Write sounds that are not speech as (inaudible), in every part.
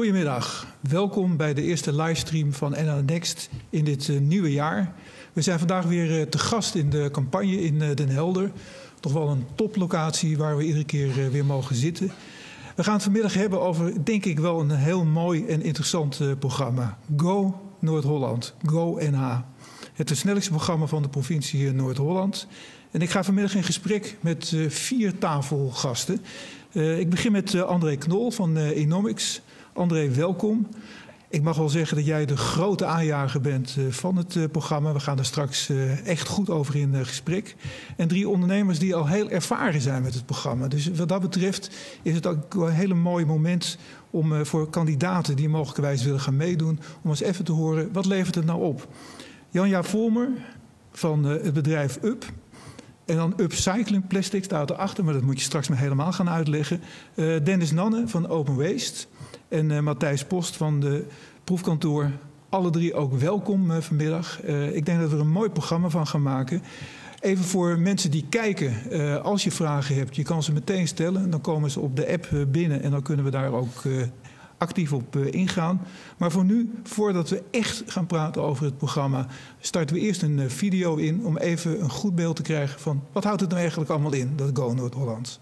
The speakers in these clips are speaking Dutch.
Goedemiddag, welkom bij de eerste livestream van NL Next in dit uh, nieuwe jaar. We zijn vandaag weer uh, te gast in de campagne in uh, Den Helder. Toch wel een toplocatie waar we iedere keer weer mogen zitten. We gaan het vanmiddag hebben over, denk ik wel, een heel mooi en interessant programma. Go Noord-Holland, Go NH. Het versnellingsprogramma programma van de provincie Noord-Holland. En ik ga vanmiddag in gesprek met vier tafelgasten. ik begin met André Knol van Enomics. André, welkom. Ik mag wel zeggen dat jij de grote aanjager bent eh, van het eh, programma. We gaan er straks eh, echt goed over in gesprek. En drie ondernemers die al heel ervaren zijn met het programma. Dus wat dat betreft is het ook een hele mooi moment om voor kandidaten die mogelijkerwijs willen gaan meedoen, om eens even te horen wat levert het nou op. Janja Volmer van het bedrijf UP. En dan Upcycling Plastic staat erachter, maar dat moet je straks maar helemaal gaan uitleggen. Dennis Nanne van Open Waste. En uh, Matthijs Post van de proefkantoor. Alle drie ook welkom uh, vanmiddag. Uh, ik denk dat we er een mooi programma van gaan maken. Even voor mensen die kijken, als je vragen hebt, je kan ze meteen stellen. Dan komen ze op de app binnen en dan kunnen we daar ook actief op ingaan. Maar voor nu, voordat we echt gaan praten over het programma, starten we eerst een video in om even een goed beeld te krijgen van wat houdt het nou eigenlijk allemaal in, dat Go Noord-Holland.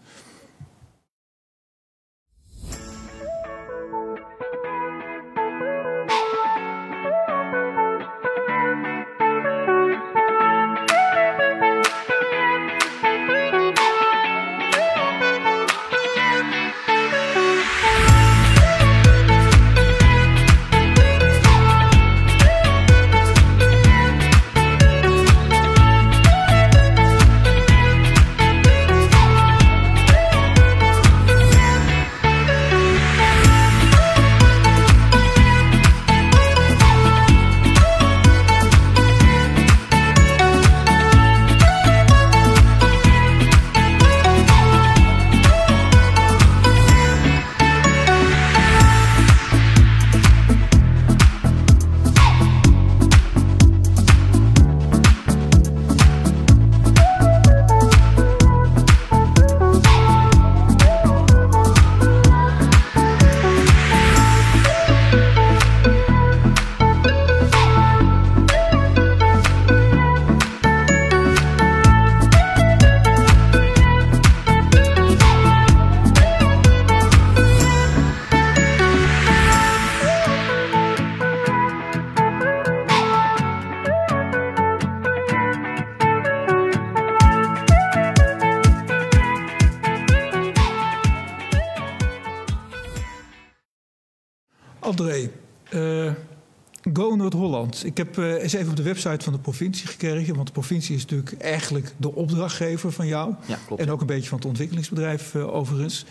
Ik heb uh, eens even op de website van de provincie gekregen. Want de provincie is natuurlijk eigenlijk de opdrachtgever van jou. Ja, klopt. En ook een beetje van het ontwikkelingsbedrijf uh, overigens.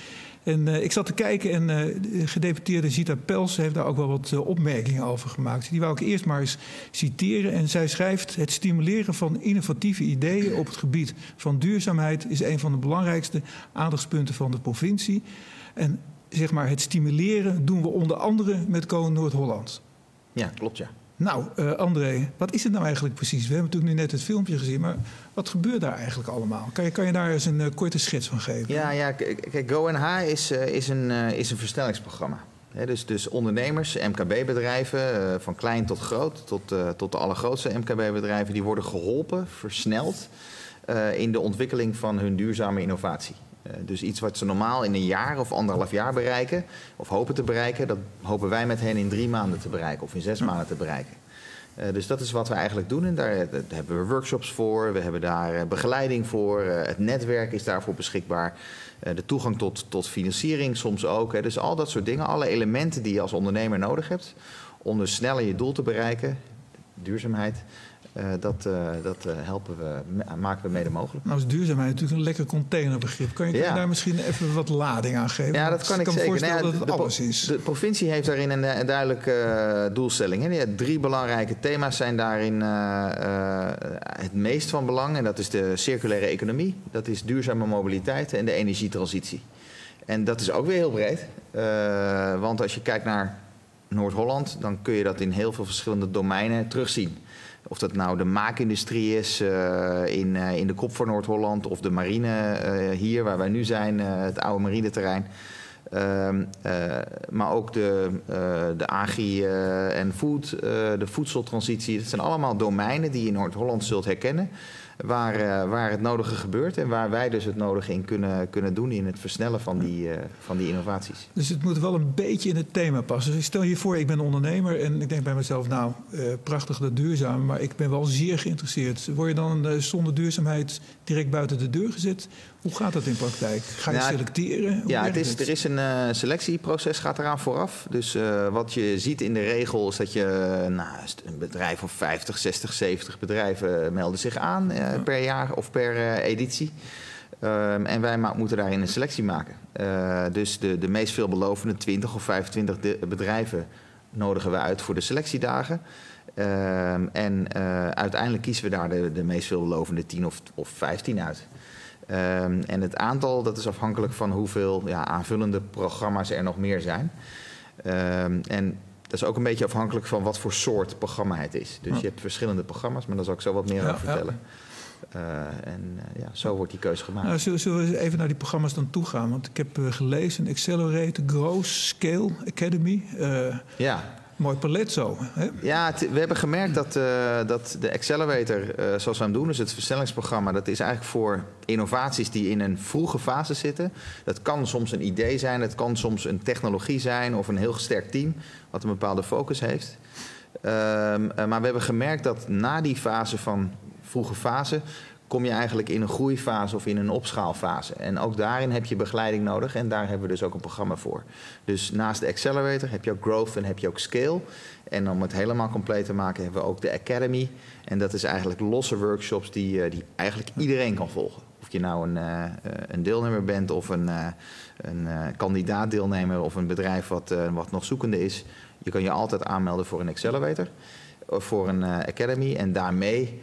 En ik zat te kijken en de gedeputeerde Zita Pels heeft daar ook wel wat opmerkingen over gemaakt. Die wou ik eerst maar eens citeren. En zij schrijft: Het stimuleren van innovatieve ideeën op het gebied van duurzaamheid is een van de belangrijkste aandachtspunten van de provincie. En zeg maar, het stimuleren doen we onder andere met Koning Noord-Holland. Ja, klopt ja. Nou, uh, André, wat is het nou eigenlijk precies? We hebben natuurlijk nu net het filmpje gezien, maar wat gebeurt daar eigenlijk allemaal? Kan je, kan je daar eens een uh, korte schets van geven? Ja, ja kijk, GoNH is, uh, is, een, is een versnellingsprogramma. Dus, dus ondernemers, MKB-bedrijven, van klein tot groot, tot, tot de allergrootste MKB-bedrijven, die worden geholpen, versneld in de ontwikkeling van hun duurzame innovatie. Eh, dus iets wat ze normaal in een jaar of anderhalf jaar bereiken, of hopen te bereiken, dat hopen wij met hen in drie maanden te bereiken of in zes maanden te bereiken. Uh, dus dat is wat we eigenlijk doen. En daar, eh, daar hebben we workshops voor, we hebben daar begeleiding voor, uh, het netwerk is daarvoor beschikbaar. de toegang tot, tot financiering soms ook. Hè. Dus al dat soort dingen, alle elementen die je als ondernemer nodig hebt om dus sneller je doel te bereiken, duurzaamheid, dat, uh, dat uh, helpen we, maken we mede mogelijk. Nou is duurzaamheid natuurlijk een lekker containerbegrip. Kan je ja. daar misschien even wat lading aan geven? Ja, dat kan ik, kan zeker. Voorstellen nou, dat het de, alles is. De provincie heeft daarin een, een duidelijke doelstelling. Hè. Die drie belangrijke thema's zijn daarin het meest van belang. En dat is de circulaire economie, dat is duurzame mobiliteit en de energietransitie. En dat is ook weer heel breed. want als je kijkt naar Noord-Holland, dan kun je dat in heel veel verschillende domeinen terugzien. Of dat nou de maakindustrie is uh, in, uh, in de kop van Noord-Holland of de marine uh, hier waar wij nu zijn, het oude marineterrein. Ehm, eh, maar ook de, de agri- en food, de voedseltransitie. Dat zijn allemaal domeinen die je in Noord-Holland zult herkennen waar, uh, waar het nodige gebeurt en waar wij dus het nodige in kunnen, kunnen doen in het versnellen van die, uh, van die innovaties. Dus het moet wel een beetje in het thema passen. Dus ik stel je voor, ik ben ondernemer en ik denk bij mezelf, nou, uh, prachtig dat duurzaam, maar ik ben wel zeer geïnteresseerd. Word je dan zonder duurzaamheid direct buiten de deur gezet? Hoe gaat dat in praktijk? Ga je Nou, selecteren? Hoe Ja, het is, er is een eh, selectieproces gaat eraan vooraf. Dus eh, wat je ziet in de regel is dat je eh, nou, een bedrijf of 50, 60, 70 bedrijven melden zich aan per jaar of per editie. Ehm, en wij moeten daarin een selectie maken. Dus de, de meest veelbelovende 20 of 25 de- bedrijven nodigen we uit voor de selectiedagen. Ehm, en uiteindelijk kiezen we daar de, de meest veelbelovende 10 of, of 15 uit. Ehm, en het aantal dat is afhankelijk van hoeveel ja, aanvullende programma's er nog meer zijn. Ehm, en dat is ook een beetje afhankelijk van wat voor soort programma het is. Dus Ja. je hebt verschillende programma's, maar daar zal ik zo wat meer Ja, over vertellen. Eh, en eh, ja, zo wordt die keuze gemaakt. Nou, zullen, zullen we even naar die programma's dan toe gaan? Want ik heb eh, gelezen, Accelerate, Growth, Scale, Academy. Ja. Mooi palet zo. Hè? Ja, we hebben gemerkt dat, eh, dat de Accelerator, eh, zoals we hem doen, dus het versnellingsprogramma, dat is eigenlijk voor innovaties die in een vroege fase zitten. Dat kan soms een idee zijn, het kan soms een technologie zijn of een heel sterk team wat een bepaalde focus heeft. Ehm, eh, maar we hebben gemerkt dat na die fase van vroege fase kom je eigenlijk in een groeifase of in een opschaalfase. En ook daarin heb je begeleiding nodig en daar hebben we dus ook een programma voor. Dus naast de Accelerator heb je ook Growth en heb je ook Scale. En om het helemaal compleet te maken hebben we ook de Academy. En dat is eigenlijk losse workshops die, eh, die eigenlijk iedereen kan volgen. Of je nou een, eh, een deelnemer bent of een, eh, een kandidaat-deelnemer of een bedrijf wat, wat nog zoekende is. Je kan je altijd aanmelden voor een Accelerator of voor een Academy. En daarmee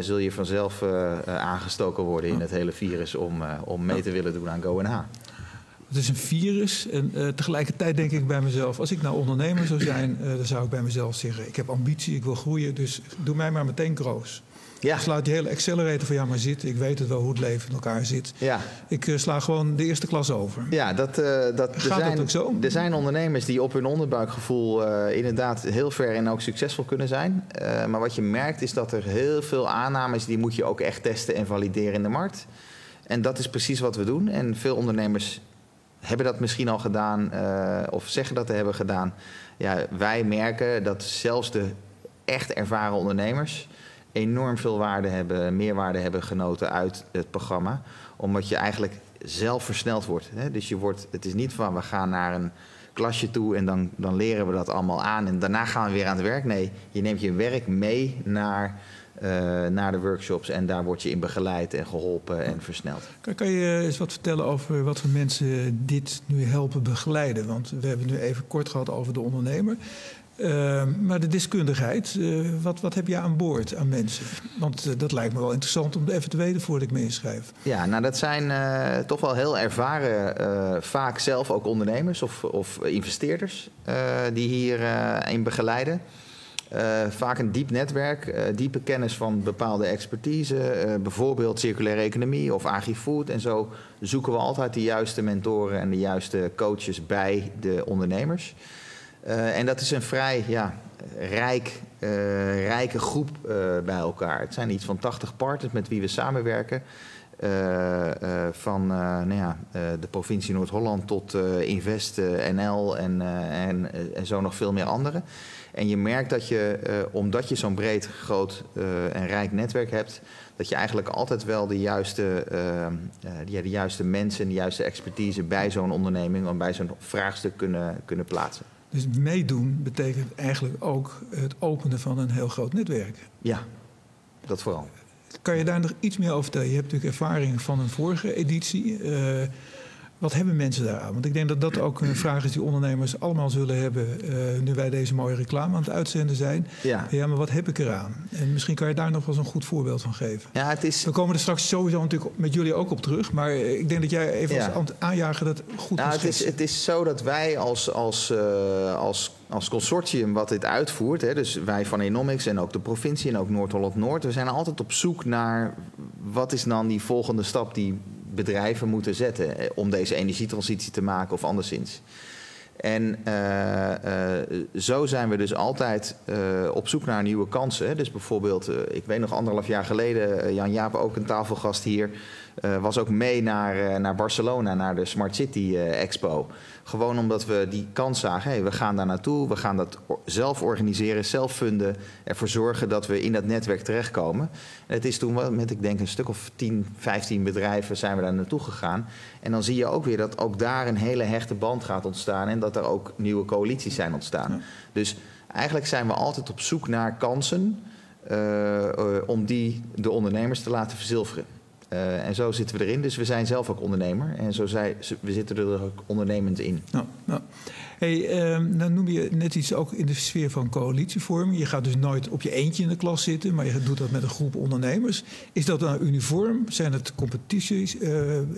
zul je vanzelf eh, eh, aangestoken worden in het hele virus om, eh, om mee te willen doen aan GoNH. Het is een virus en eh, tegelijkertijd denk ik bij mezelf... als ik nou ondernemer zou zijn, eh, dan zou ik bij mezelf zeggen... ik heb ambitie, ik wil groeien, dus doe mij maar meteen groot. Ja, Slaat die hele accelerator van ja maar zit. Ik weet het wel hoe het leven in elkaar zit. ja. Ik eh, sla gewoon de eerste klas over. Ja, dat, eh, dat, er, Gaat dat zijn, ook zo? er zijn ondernemers die op hun onderbuikgevoel eh, inderdaad heel ver en ook succesvol kunnen zijn. Maar wat je merkt is dat er heel veel aannames, die moet je ook echt testen en valideren in de markt. En dat is precies wat we doen. En veel ondernemers hebben dat misschien al gedaan of zeggen dat te hebben gedaan. Ja, wij merken dat zelfs de echt ervaren ondernemers enorm veel waarde hebben, meerwaarde hebben genoten uit het programma. Omdat je eigenlijk zelf versneld wordt. Hè? Dus je wordt, het is niet van we gaan naar een klasje toe en dan, dan leren we dat allemaal aan en daarna gaan we weer aan het werk. Nee, je neemt je werk mee naar, eh, naar de workshops en daar word je in begeleid en geholpen en versneld. Kan, kan je eens wat vertellen over wat voor mensen dit nu helpen begeleiden? Want we hebben nu even kort gehad over de ondernemer. Uh, maar de deskundigheid, uh, wat, wat heb je aan boord aan mensen? Want uh, dat lijkt me wel interessant om even te weten voordat ik me inschrijf. Ja, nou dat zijn uh, toch wel heel ervaren, vaak zelf ook ondernemers of, of investeerders die hierin begeleiden. vaak een diep netwerk, diepe kennis van bepaalde expertise, bijvoorbeeld circulaire economie of agri-food. En zo zoeken we altijd de juiste mentoren en de juiste coaches bij de ondernemers. Uh, en dat is een vrij ja, rijk, uh, rijke groep uh, bij elkaar. Het zijn iets van 80 partners met wie we samenwerken. van nou ja, de provincie Noord-Holland tot Invest NL en, en, en, zo nog veel meer andere. En je merkt dat je, omdat je zo'n breed, groot en rijk netwerk hebt, dat je eigenlijk altijd wel de juiste, ja, de juiste mensen en de juiste expertise bij zo'n onderneming of bij zo'n vraagstuk kunnen, kunnen plaatsen. Dus meedoen betekent eigenlijk ook het openen van een heel groot netwerk. Ja, dat vooral. Kan je daar nog iets meer over vertellen? Je hebt natuurlijk ervaring van een vorige editie. Uh, wat hebben mensen daaraan? Want ik denk dat dat ook een vraag is die ondernemers allemaal zullen hebben... Uh, nu wij deze mooie reclame aan het uitzenden zijn. Ja. ja, maar wat heb ik eraan? En misschien kan je daar nog wel eens een goed voorbeeld van geven. Ja, het is... We komen er straks sowieso natuurlijk met jullie ook op terug. Maar ik denk dat jij even Ja. als aanjager dat goed Nou, het, is, het is zo dat wij als, als, uh, als, als consortium wat dit uitvoert... Hè, dus wij van Enomics en ook de provincie en ook Noord-Holland-Noord... we zijn altijd op zoek naar wat is dan die volgende stap die bedrijven moeten zetten om deze energietransitie te maken of anderszins. En uh, uh, zo zijn we dus altijd op zoek naar nieuwe kansen. Dus bijvoorbeeld, ik weet nog anderhalf jaar geleden, Jan Jaap ook een tafelgast hier, was ook mee naar, naar Barcelona, naar de Smart City Expo. Gewoon omdat we die kans zagen. Hey, we gaan daar naartoe, we gaan dat zelf organiseren, zelf funden. Ervoor zorgen dat we in dat netwerk terechtkomen. En het is toen met, ik denk, een stuk of 10, 15 bedrijven zijn we daar naartoe gegaan. En dan zie je ook weer dat ook daar een hele hechte band gaat ontstaan. En dat er ook nieuwe coalities zijn ontstaan. Dus eigenlijk zijn we altijd op zoek naar kansen. Uh, om die de ondernemers te laten verzilveren. Uh, en zo zitten we erin. Dus we zijn zelf ook ondernemer. En zo zijn, we zitten er ook ondernemend in. Nou, nou. Hey, um, dan noem je net iets ook in de sfeer van coalitievorming. Je gaat dus nooit op je eentje in de klas zitten, maar je doet dat met een groep ondernemers. Is dat dan uniform? Zijn het competities? Uh,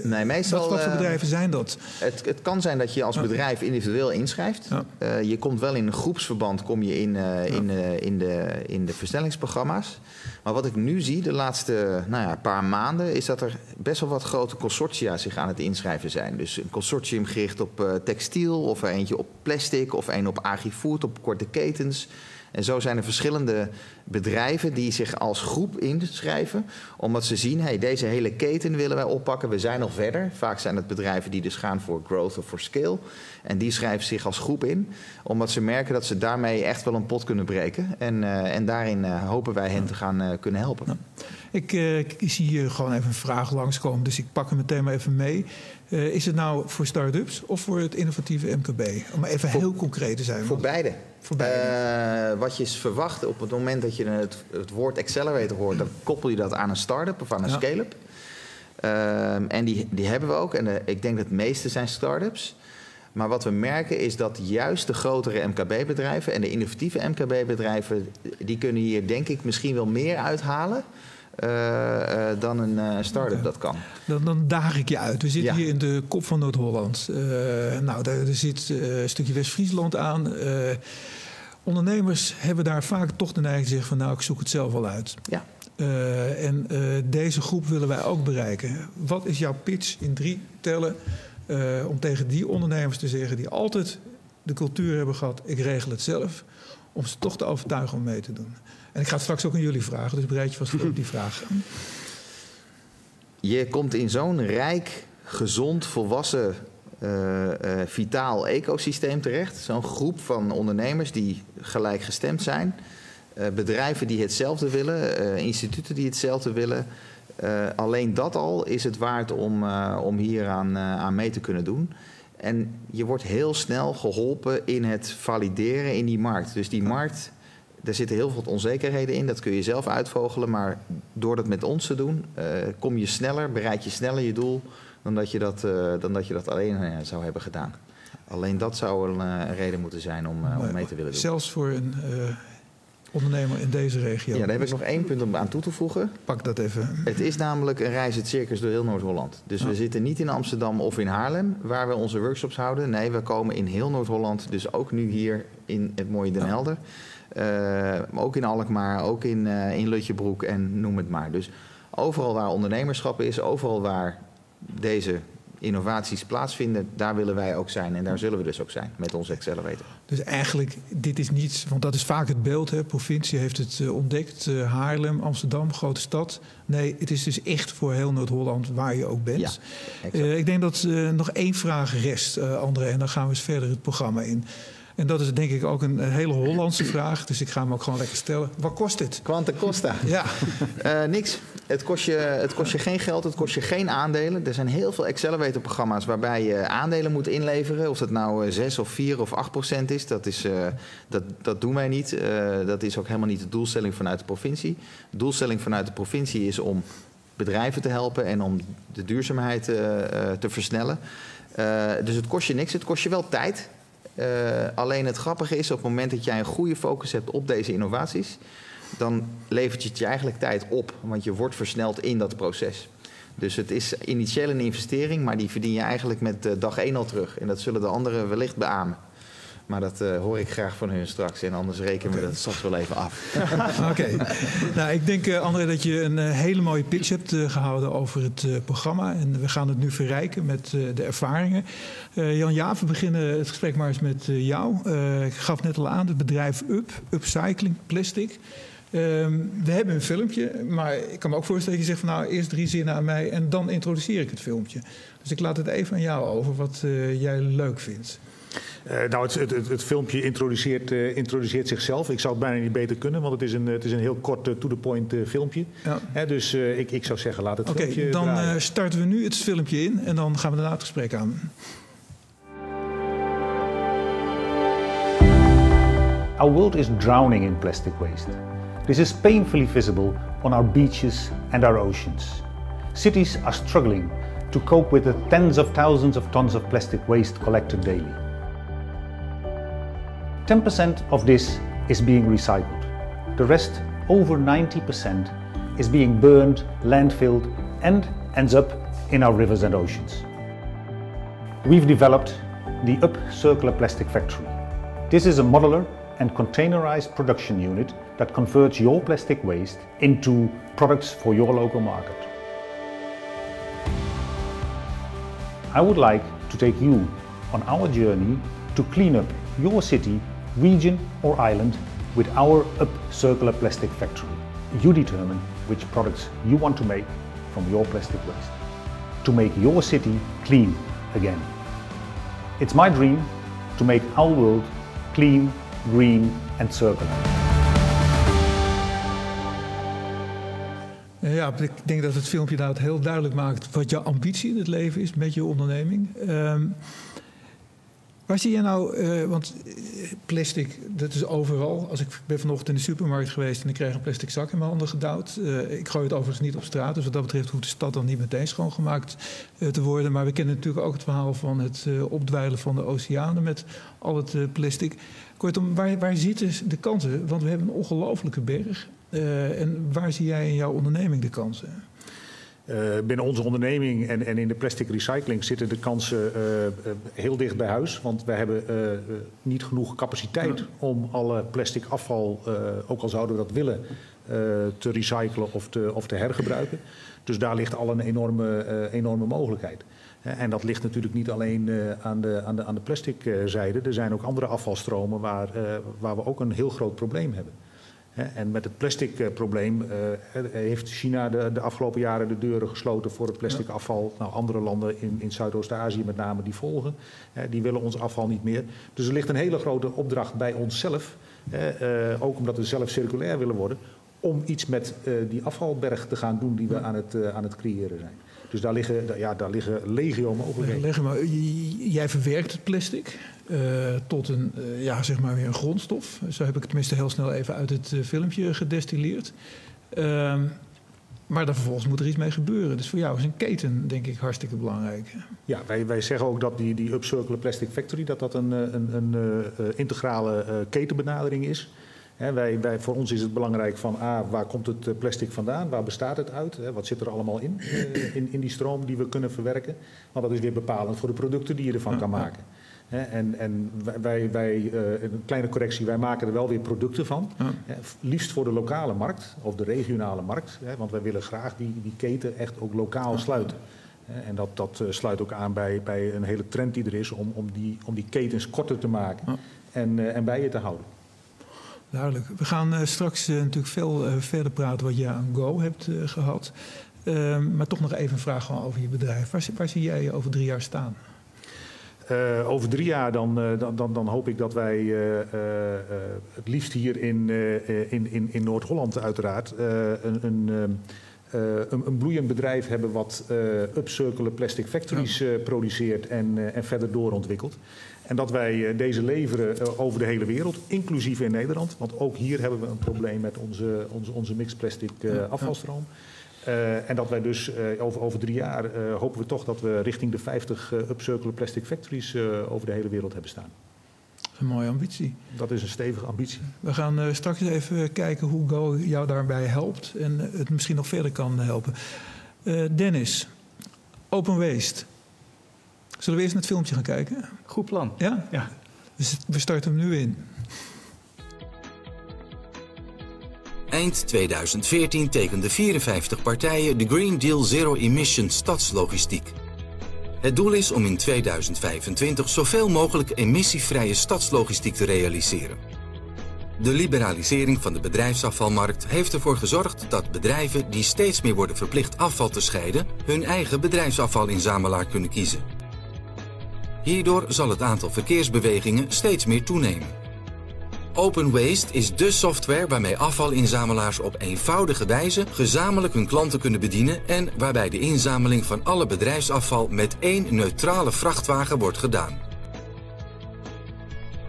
nee, meestal. Wat, wat voor bedrijven zijn dat? Het, het, kan zijn dat je als bedrijf individueel inschrijft. Ja. Uh, je komt wel in een groepsverband kom je in, in, in, de, in de verstellingsprogramma's. Maar wat ik nu zie de laatste nou ja, paar maanden is dat er best wel wat grote consortia zich aan het inschrijven zijn. Dus een consortium gericht op textiel of eentje op plastic of een op agri-food, op korte ketens. En zo zijn er verschillende bedrijven die zich als groep inschrijven, omdat ze zien, hey, deze hele keten willen wij oppakken, we zijn nog verder. Vaak zijn het bedrijven die dus gaan voor growth of voor scale. En die schrijven zich als groep in, omdat ze merken dat ze daarmee echt wel een pot kunnen breken. En, uh, en daarin uh, hopen wij hen te gaan uh, kunnen helpen. Ik, ik, zie hier gewoon even een vraag langskomen, dus ik pak hem meteen maar even mee. is het nou voor start-ups of voor het innovatieve MKB? Om even voor, heel concreet te zijn. Voor beide. Voor beide. wat je verwacht op het moment dat je het, het woord accelerator hoort, dan koppel je dat aan een start-up of aan een ja. scale-up. Um, en die, die hebben we ook. En de, ik denk dat het meeste zijn start-ups. Maar wat we merken is dat juist de grotere MKB-bedrijven en de innovatieve MKB-bedrijven, die kunnen hier denk ik misschien wel meer uithalen. Uh, uh, dan een uh, start-up dat kan. Dan, dan daag ik je uit. We zitten ja. hier in de kop van Noord-Holland. nou, daar, er zit een stukje West-Friesland aan. ondernemers hebben daar vaak toch de neiging te zeggen van nou, ik zoek het zelf wel uit. Ja. en deze groep willen wij ook bereiken. Wat is jouw pitch in drie tellen uh, om tegen die ondernemers te zeggen die altijd de cultuur hebben gehad, ik regel het zelf, om ze toch te overtuigen om mee te doen. En ik ga het straks ook aan jullie vragen, dus bereid je vast op die vragen. (laughs) Je komt in zo'n rijk, gezond, volwassen, uh, uh, vitaal ecosysteem terecht. Zo'n groep van ondernemers die gelijkgestemd zijn. bedrijven die hetzelfde willen, instituten die hetzelfde willen. Alleen dat al is het waard om, om hier aan mee te kunnen doen. En je wordt heel snel geholpen in het valideren in die markt. Dus die markt, daar zitten heel veel onzekerheden in. Dat kun je zelf uitvogelen. Maar door dat met ons te doen, kom je sneller, bereik je sneller je doel... dan dat je dat, dan dat, je dat alleen zou hebben gedaan. Alleen dat zou een, reden moeten zijn om, om mee te willen doen. Zelfs voor een ondernemer in deze regio. Ja, daar heb ik nog één punt om aan toe te voegen. Pak dat even. Het is namelijk een reis het circus door heel Noord-Holland. Dus we zitten niet in Amsterdam of in Haarlem, waar we onze workshops houden. Nee, we komen in heel Noord-Holland, dus ook nu hier in het mooie Den Helder. Ook in Alkmaar, ook in, uh, in Lutjebroek en noem het maar. Dus overal waar ondernemerschap is, overal waar deze innovaties plaatsvinden, daar willen wij ook zijn. En daar zullen we dus ook zijn met onze Accelerator. Dus eigenlijk, dit is niets, want dat is vaak het beeld. Hè. Provincie heeft het uh, ontdekt, uh, Haarlem, Amsterdam, grote stad. Nee, het is dus echt voor heel Noord-Holland waar je ook bent. Ja, uh, ik denk dat nog één vraag rest, André, en dan gaan we eens verder het programma in. En dat is denk ik ook een hele Hollandse vraag. Dus ik ga hem ook gewoon lekker stellen. Wat kost dit? Quanta costa? (laughs) Ja. uh, niks. Het kost, je, het kost je geen geld, het kost je geen aandelen. Er zijn heel veel Accelerator-programma's waarbij je aandelen moet inleveren. Of dat nou 6 of 4 of 8 procent is, dat, is uh, dat, dat doen wij niet. Uh, dat is ook helemaal niet de doelstelling vanuit de provincie. De doelstelling vanuit de provincie is om bedrijven te helpen en om de duurzaamheid te versnellen. dus het kost je niks, het kost je wel tijd. Uh, alleen het grappige is, op het moment dat jij een goede focus hebt op deze innovaties, dan levert het je eigenlijk tijd op, want je wordt versneld in dat proces. Dus het is initieel een investering, maar die verdien je eigenlijk met uh, dag één al terug. En dat zullen de anderen wellicht beamen. Maar dat uh, hoor ik graag van hun straks. En anders rekenen we dat straks wel even af. (laughs) Oké. Nou, ik denk, uh, André, dat je een uh, hele mooie pitch hebt gehouden over het programma. En we gaan het nu verrijken met de ervaringen. Jan Jaap, we beginnen het gesprek maar eens met jou. ik gaf net al aan, het bedrijf Up, Upcycling Plastic. Um, we hebben een filmpje, maar ik kan me ook voorstellen dat je zegt van nou eerst drie zinnen aan mij en dan introduceer ik het filmpje. Dus ik laat het even aan jou over wat uh, jij leuk vindt. Uh, nou, het, het, het, filmpje introduceert, uh, introduceert, zichzelf. Ik zou het bijna niet beter kunnen, want het is een, het is een heel kort to-the-point filmpje. Ja. dus ik, ik, zou zeggen, laat het okay, filmpje dan dan starten we nu het filmpje in en dan gaan we daarna het gesprek aan. Our world is drowning in plastic waste. This is painfully visible on our beaches and our oceans. Cities are struggling to cope with the tens of thousands of tons of plastic waste collected daily. 10% of this is being recycled. The rest, over 90%, is being burned, landfilled, and ends up in our rivers and oceans. We've developed the UP Circular Plastic Factory. This is a modular and containerized production unit that converts your plastic waste into products for your local market. I would like to take you on our journey to clean up your city, region or island with our Up Circular Plastic Factory. You determine which products you want to make from your plastic waste to make your city clean again. It's my dream to make our world clean, green and circular. Ja, ik denk dat het filmpje nou heel duidelijk maakt wat jouw ambitie in het leven is met je onderneming. Um, waar zie je nou, uh, want eh, plastic, dat is overal. Als ik ben vanochtend in de supermarkt geweest en ik kreeg een plastic zak in mijn handen gedouwd. Ik gooi het overigens niet op straat, dus wat dat betreft hoeft de stad dan niet meteen schoongemaakt te worden. Maar we kennen natuurlijk ook het verhaal van het opdwijlen van de oceanen met al het plastic. Kortom, waar, zitten de kansen? Want we hebben een ongelofelijke berg. Uh, en waar zie jij in jouw onderneming de kansen? Uh, binnen onze onderneming en, en, in de plastic recycling zitten de kansen uh, heel dicht bij huis. Want wij hebben niet genoeg capaciteit om alle plastic afval, ook al zouden we dat willen, te recyclen of te, of te, hergebruiken. Dus daar ligt al een enorme, enorme mogelijkheid. En dat ligt natuurlijk niet alleen aan de, aan de, aan de plastic zijde. Er zijn ook andere afvalstromen waar, waar we ook een heel groot probleem hebben. En met het plastic eh, probleem eh, heeft China de, de, afgelopen jaren de deuren gesloten voor het plastic afval. Nou, andere landen in, in Zuidoost-Azië met name die volgen. Die willen ons afval niet meer. Dus er ligt een hele grote opdracht bij onszelf. Eh, ook omdat we zelf circulair willen worden. Om iets met die afvalberg te gaan doen die we aan het, aan het creëren zijn. Dus daar liggen, ja, daar liggen legio mogelijkheden. Maar jij verwerkt het plastic uh, tot een, uh, ja, zeg maar weer een grondstof. Zo heb ik het tenminste heel snel even uit het uh, filmpje gedestilleerd. Ehm, maar dan vervolgens moet er iets mee gebeuren. Dus voor jou is een keten, denk ik, hartstikke belangrijk. Ja, wij, wij zeggen ook dat die, die Upcircle Plastic Factory... dat dat een, een, een integrale ketenbenadering is wij, wij, voor ons is het belangrijk van A, waar komt het eh, plastic vandaan? Waar bestaat het uit? wat zit er allemaal in, uh, in, in die stroom die we kunnen verwerken? Want dat is weer bepalend voor de producten die je ervan kan maken. en, en wij, wij uh, een kleine correctie, wij maken er wel weer producten van. liefst voor de lokale markt of de regionale markt. want wij willen graag die, die keten echt ook lokaal sluiten. En dat, dat sluit ook aan bij, bij een hele trend die er is om, om, die, om die ketens korter te maken en, en bij je te houden. Duidelijk. We gaan uh, straks uh, natuurlijk veel uh, verder praten wat je aan Go hebt gehad. Ehm, maar toch nog even een vraag over je bedrijf. Waar, waar zie jij je over drie jaar staan? over drie jaar dan, dan, dan, dan, hoop ik dat wij het liefst hier in, in, in, in Noord-Holland uiteraard een, een, een, een, bloeiend bedrijf hebben wat upcircular plastic factories produceert en, en verder doorontwikkelt. En dat wij eh, deze leveren eh, over de hele wereld, inclusief in Nederland. Want ook hier hebben we een probleem met onze, onze, onze mixed plastic eh, afvalstroom. Uh, en dat wij dus uh, over, over drie jaar uh, hopen we toch dat we richting de 50 upcircular plastic factories over de hele wereld hebben staan. Dat is een mooie ambitie. Dat is een stevige ambitie. We gaan straks even kijken hoe Go jou daarbij helpt en het misschien nog verder kan helpen. Dennis, Open Waste. Zullen we eerst naar het filmpje gaan kijken? Goed plan. Ja? Ja. We starten hem nu in. Eind 2014 tekenden 54 partijen de Green Deal Zero Emission Stadslogistiek. Het doel is om in 2025 zoveel mogelijk emissievrije stadslogistiek te realiseren. De liberalisering van de bedrijfsafvalmarkt heeft ervoor gezorgd dat bedrijven die steeds meer worden verplicht afval te scheiden, hun eigen bedrijfsafvalinzamelaar kunnen kiezen. Hierdoor zal het aantal verkeersbewegingen steeds meer toenemen. Open Waste is de software waarmee afvalinzamelaars op eenvoudige wijze gezamenlijk hun klanten kunnen bedienen en waarbij de inzameling van alle bedrijfsafval met één neutrale vrachtwagen wordt gedaan.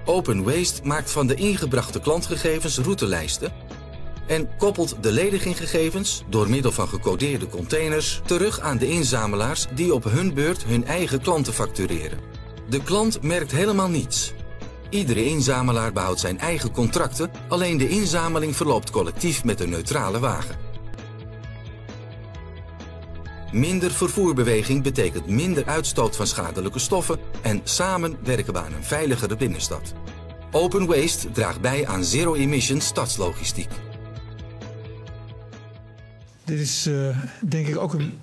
Open Waste maakt van de ingebrachte klantgegevens routelijsten en koppelt de lediginggegevens door middel van gecodeerde containers terug aan de inzamelaars die op hun beurt hun eigen klanten factureren. De klant merkt helemaal niets. Iedere inzamelaar behoudt zijn eigen contracten, alleen de inzameling verloopt collectief met een neutrale wagen. Minder vervoerbeweging betekent minder uitstoot van schadelijke stoffen en samen werken we aan een veiligere binnenstad. Open Waste draagt bij aan zero-emission stadslogistiek. Dit is uh, denk ik ook een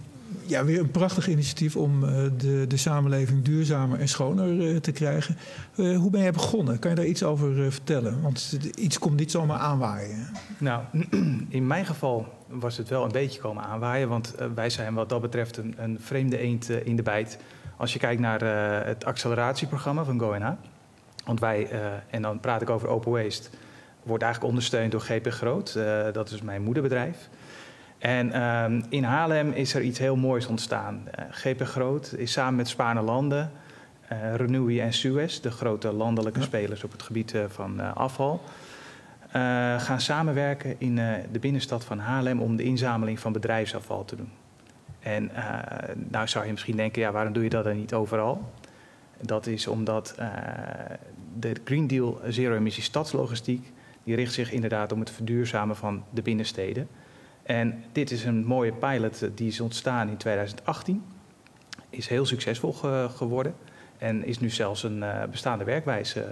ja, weer een prachtig initiatief om uh, de, de samenleving duurzamer en schoner uh, te krijgen. Uh, hoe ben jij begonnen? Kan je daar iets over vertellen? Want iets komt niet zomaar aanwaaien. Nou, (clears throat) in mijn geval was het wel een beetje komen aanwaaien. Want wij zijn wat dat betreft een, een vreemde eend in de bijt. Als je kijkt naar het acceleratieprogramma van GoNH. Want wij, en dan praat ik over Open Waste, wordt eigenlijk ondersteund door GP Groot. dat is mijn moederbedrijf. En um, in Haarlem is er iets heel moois ontstaan. Uh, eh, GP Groot is samen met Spaarne Landen, uh, Renewi en Suez, de grote landelijke ja. spelers op het gebied uh, van afval, gaan samenwerken in de binnenstad van Haarlem om de inzameling van bedrijfsafval te doen. En nou zou je misschien denken, ja, waarom doe je dat dan niet overal? Dat is omdat de Green Deal zero-emissie stadslogistiek, die richt zich inderdaad om het verduurzamen van de binnensteden. En dit is een mooie pilot eh, die is ontstaan in 2018. Is heel succesvol ge geworden. En is nu zelfs een uh, bestaande werkwijze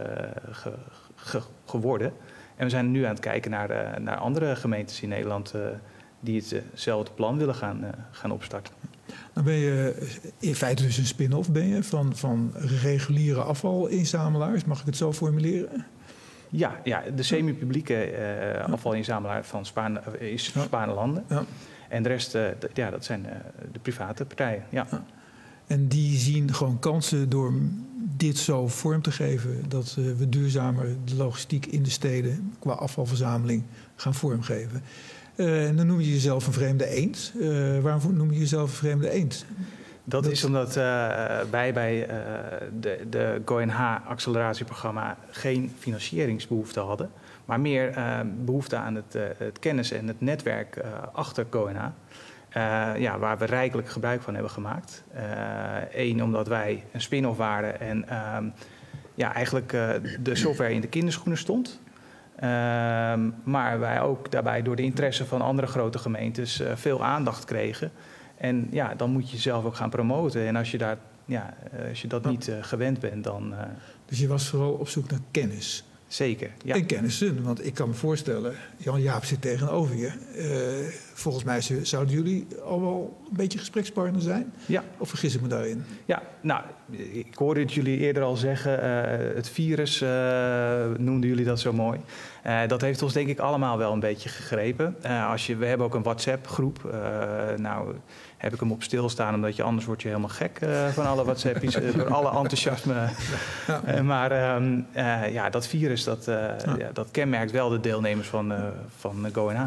ge geworden. En we zijn nu aan het kijken naar, naar andere gemeentes in Nederland die hetzelfde plan willen gaan, gaan opstarten. Dan ben je in feite dus een spin-off ben je van, van reguliere afvalinzamelaars, mag ik het zo formuleren? Ja, ja de semi-publieke uh, afvalinzamelaar van Spaan, is ja. Landen. Ja. En de rest, uh, ja, dat zijn uh, de private partijen. Ja. ja. En die zien gewoon kansen door dit zo vorm te geven... dat we duurzamer de logistiek in de steden qua afvalverzameling gaan vormgeven. en dan noem je jezelf een vreemde eend. waarom noem je jezelf een vreemde eend? Dat, is omdat uh, wij bij uh, de, de GoNH-acceleratieprogramma geen financieringsbehoefte hadden, maar meer uh, behoefte aan het, het, kennis en het netwerk achter GoNH. ja, waar we rijkelijk gebruik van hebben gemaakt. Eén, omdat wij een spin-off waren en ehm, ja, eigenlijk de software in de kinderschoenen stond. Ehm, maar wij ook daarbij door de interesse van andere grote gemeentes veel aandacht kregen. En ja, dan moet je zelf ook gaan promoten. En als je, daar, ja, eh, als je dat niet uh, gewend bent, dan. Uh... Dus je was vooral op zoek naar kennis. Zeker. Ja. En kennissen, want ik kan me voorstellen, Jan Jaap zit tegenover je. Uh, volgens mij zouden jullie al wel een beetje gesprekspartner zijn. Ja. Of vergis ik me daarin? Ja, nou, ik hoorde het jullie eerder al zeggen. Uh, het virus uh, noemden jullie dat zo mooi. dat heeft ons denk ik allemaal wel een beetje gegrepen. als je, we hebben ook een WhatsApp-groep. nou heb ik hem op stilstaan, omdat je anders word je helemaal gek uh, van alle WhatsApp's, uh, (laughs) door alle enthousiasme. Ja. Uh, maar ehm, ja, dat virus, dat, ja. Ja, dat kenmerkt wel de deelnemers van, van GoNH.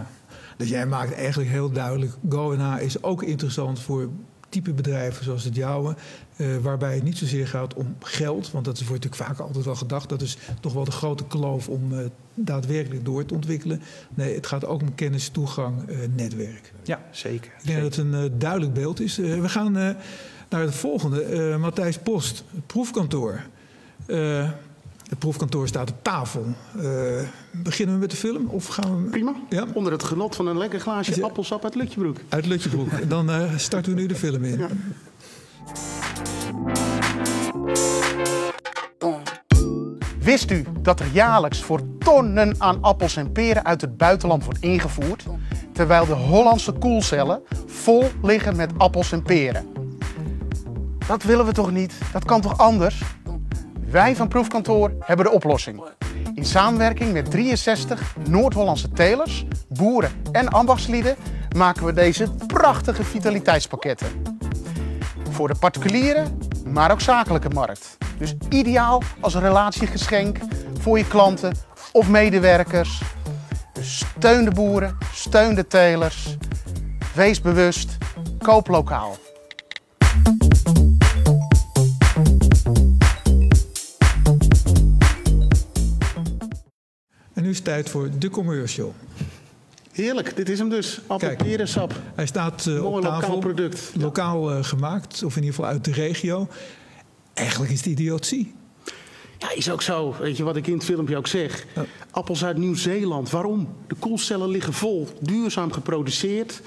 Dus jij maakt eigenlijk heel duidelijk, GoNH is ook interessant voor type bedrijven zoals het jouwe, uh, waarbij het niet zozeer gaat om geld, want dat wordt natuurlijk vaak altijd wel gedacht. Dat is toch wel de grote kloof om uh, daadwerkelijk door te ontwikkelen. Nee, het gaat ook om kennis, toegang, uh, netwerk. Ja, zeker. Ik denk dat het een duidelijk beeld is. we gaan naar het volgende. Matthijs Post, proefkantoor. Het proefkantoor staat op tafel. Uh, beginnen we met de film? Of gaan we... Prima. Ja? Onder het genot van een lekker glaasje appelsap uit Lutjebroek. Uit Lutjebroek. Dan uh, starten we nu de film in. Ja. Wist u dat er jaarlijks voor tonnen aan appels en peren uit het buitenland wordt ingevoerd, terwijl de Hollandse koelcellen vol liggen met appels en peren? Dat willen we toch niet? Dat kan toch anders? Wij van Proefkantoor hebben de oplossing. In samenwerking met 63 Noord-Hollandse telers, boeren en ambachtslieden maken we deze prachtige vitaliteitspakketten. Voor de particuliere, maar ook zakelijke markt. Dus ideaal als relatiegeschenk voor je klanten of medewerkers. Dus steun de boeren, steun de telers. Wees bewust, koop lokaal. En nu is het tijd voor de commercial. Heerlijk, dit is hem dus. Appelperensap. Hij staat eh, op tafel. lokaal product. Lokaal eh, gemaakt, of in ieder geval uit de regio. Eigenlijk is het idiotie. Ja, is ook zo. Weet je wat ik in het filmpje ook zeg? Ja. Appels uit Nieuw-Zeeland. Waarom? De koelcellen liggen vol, duurzaam geproduceerd.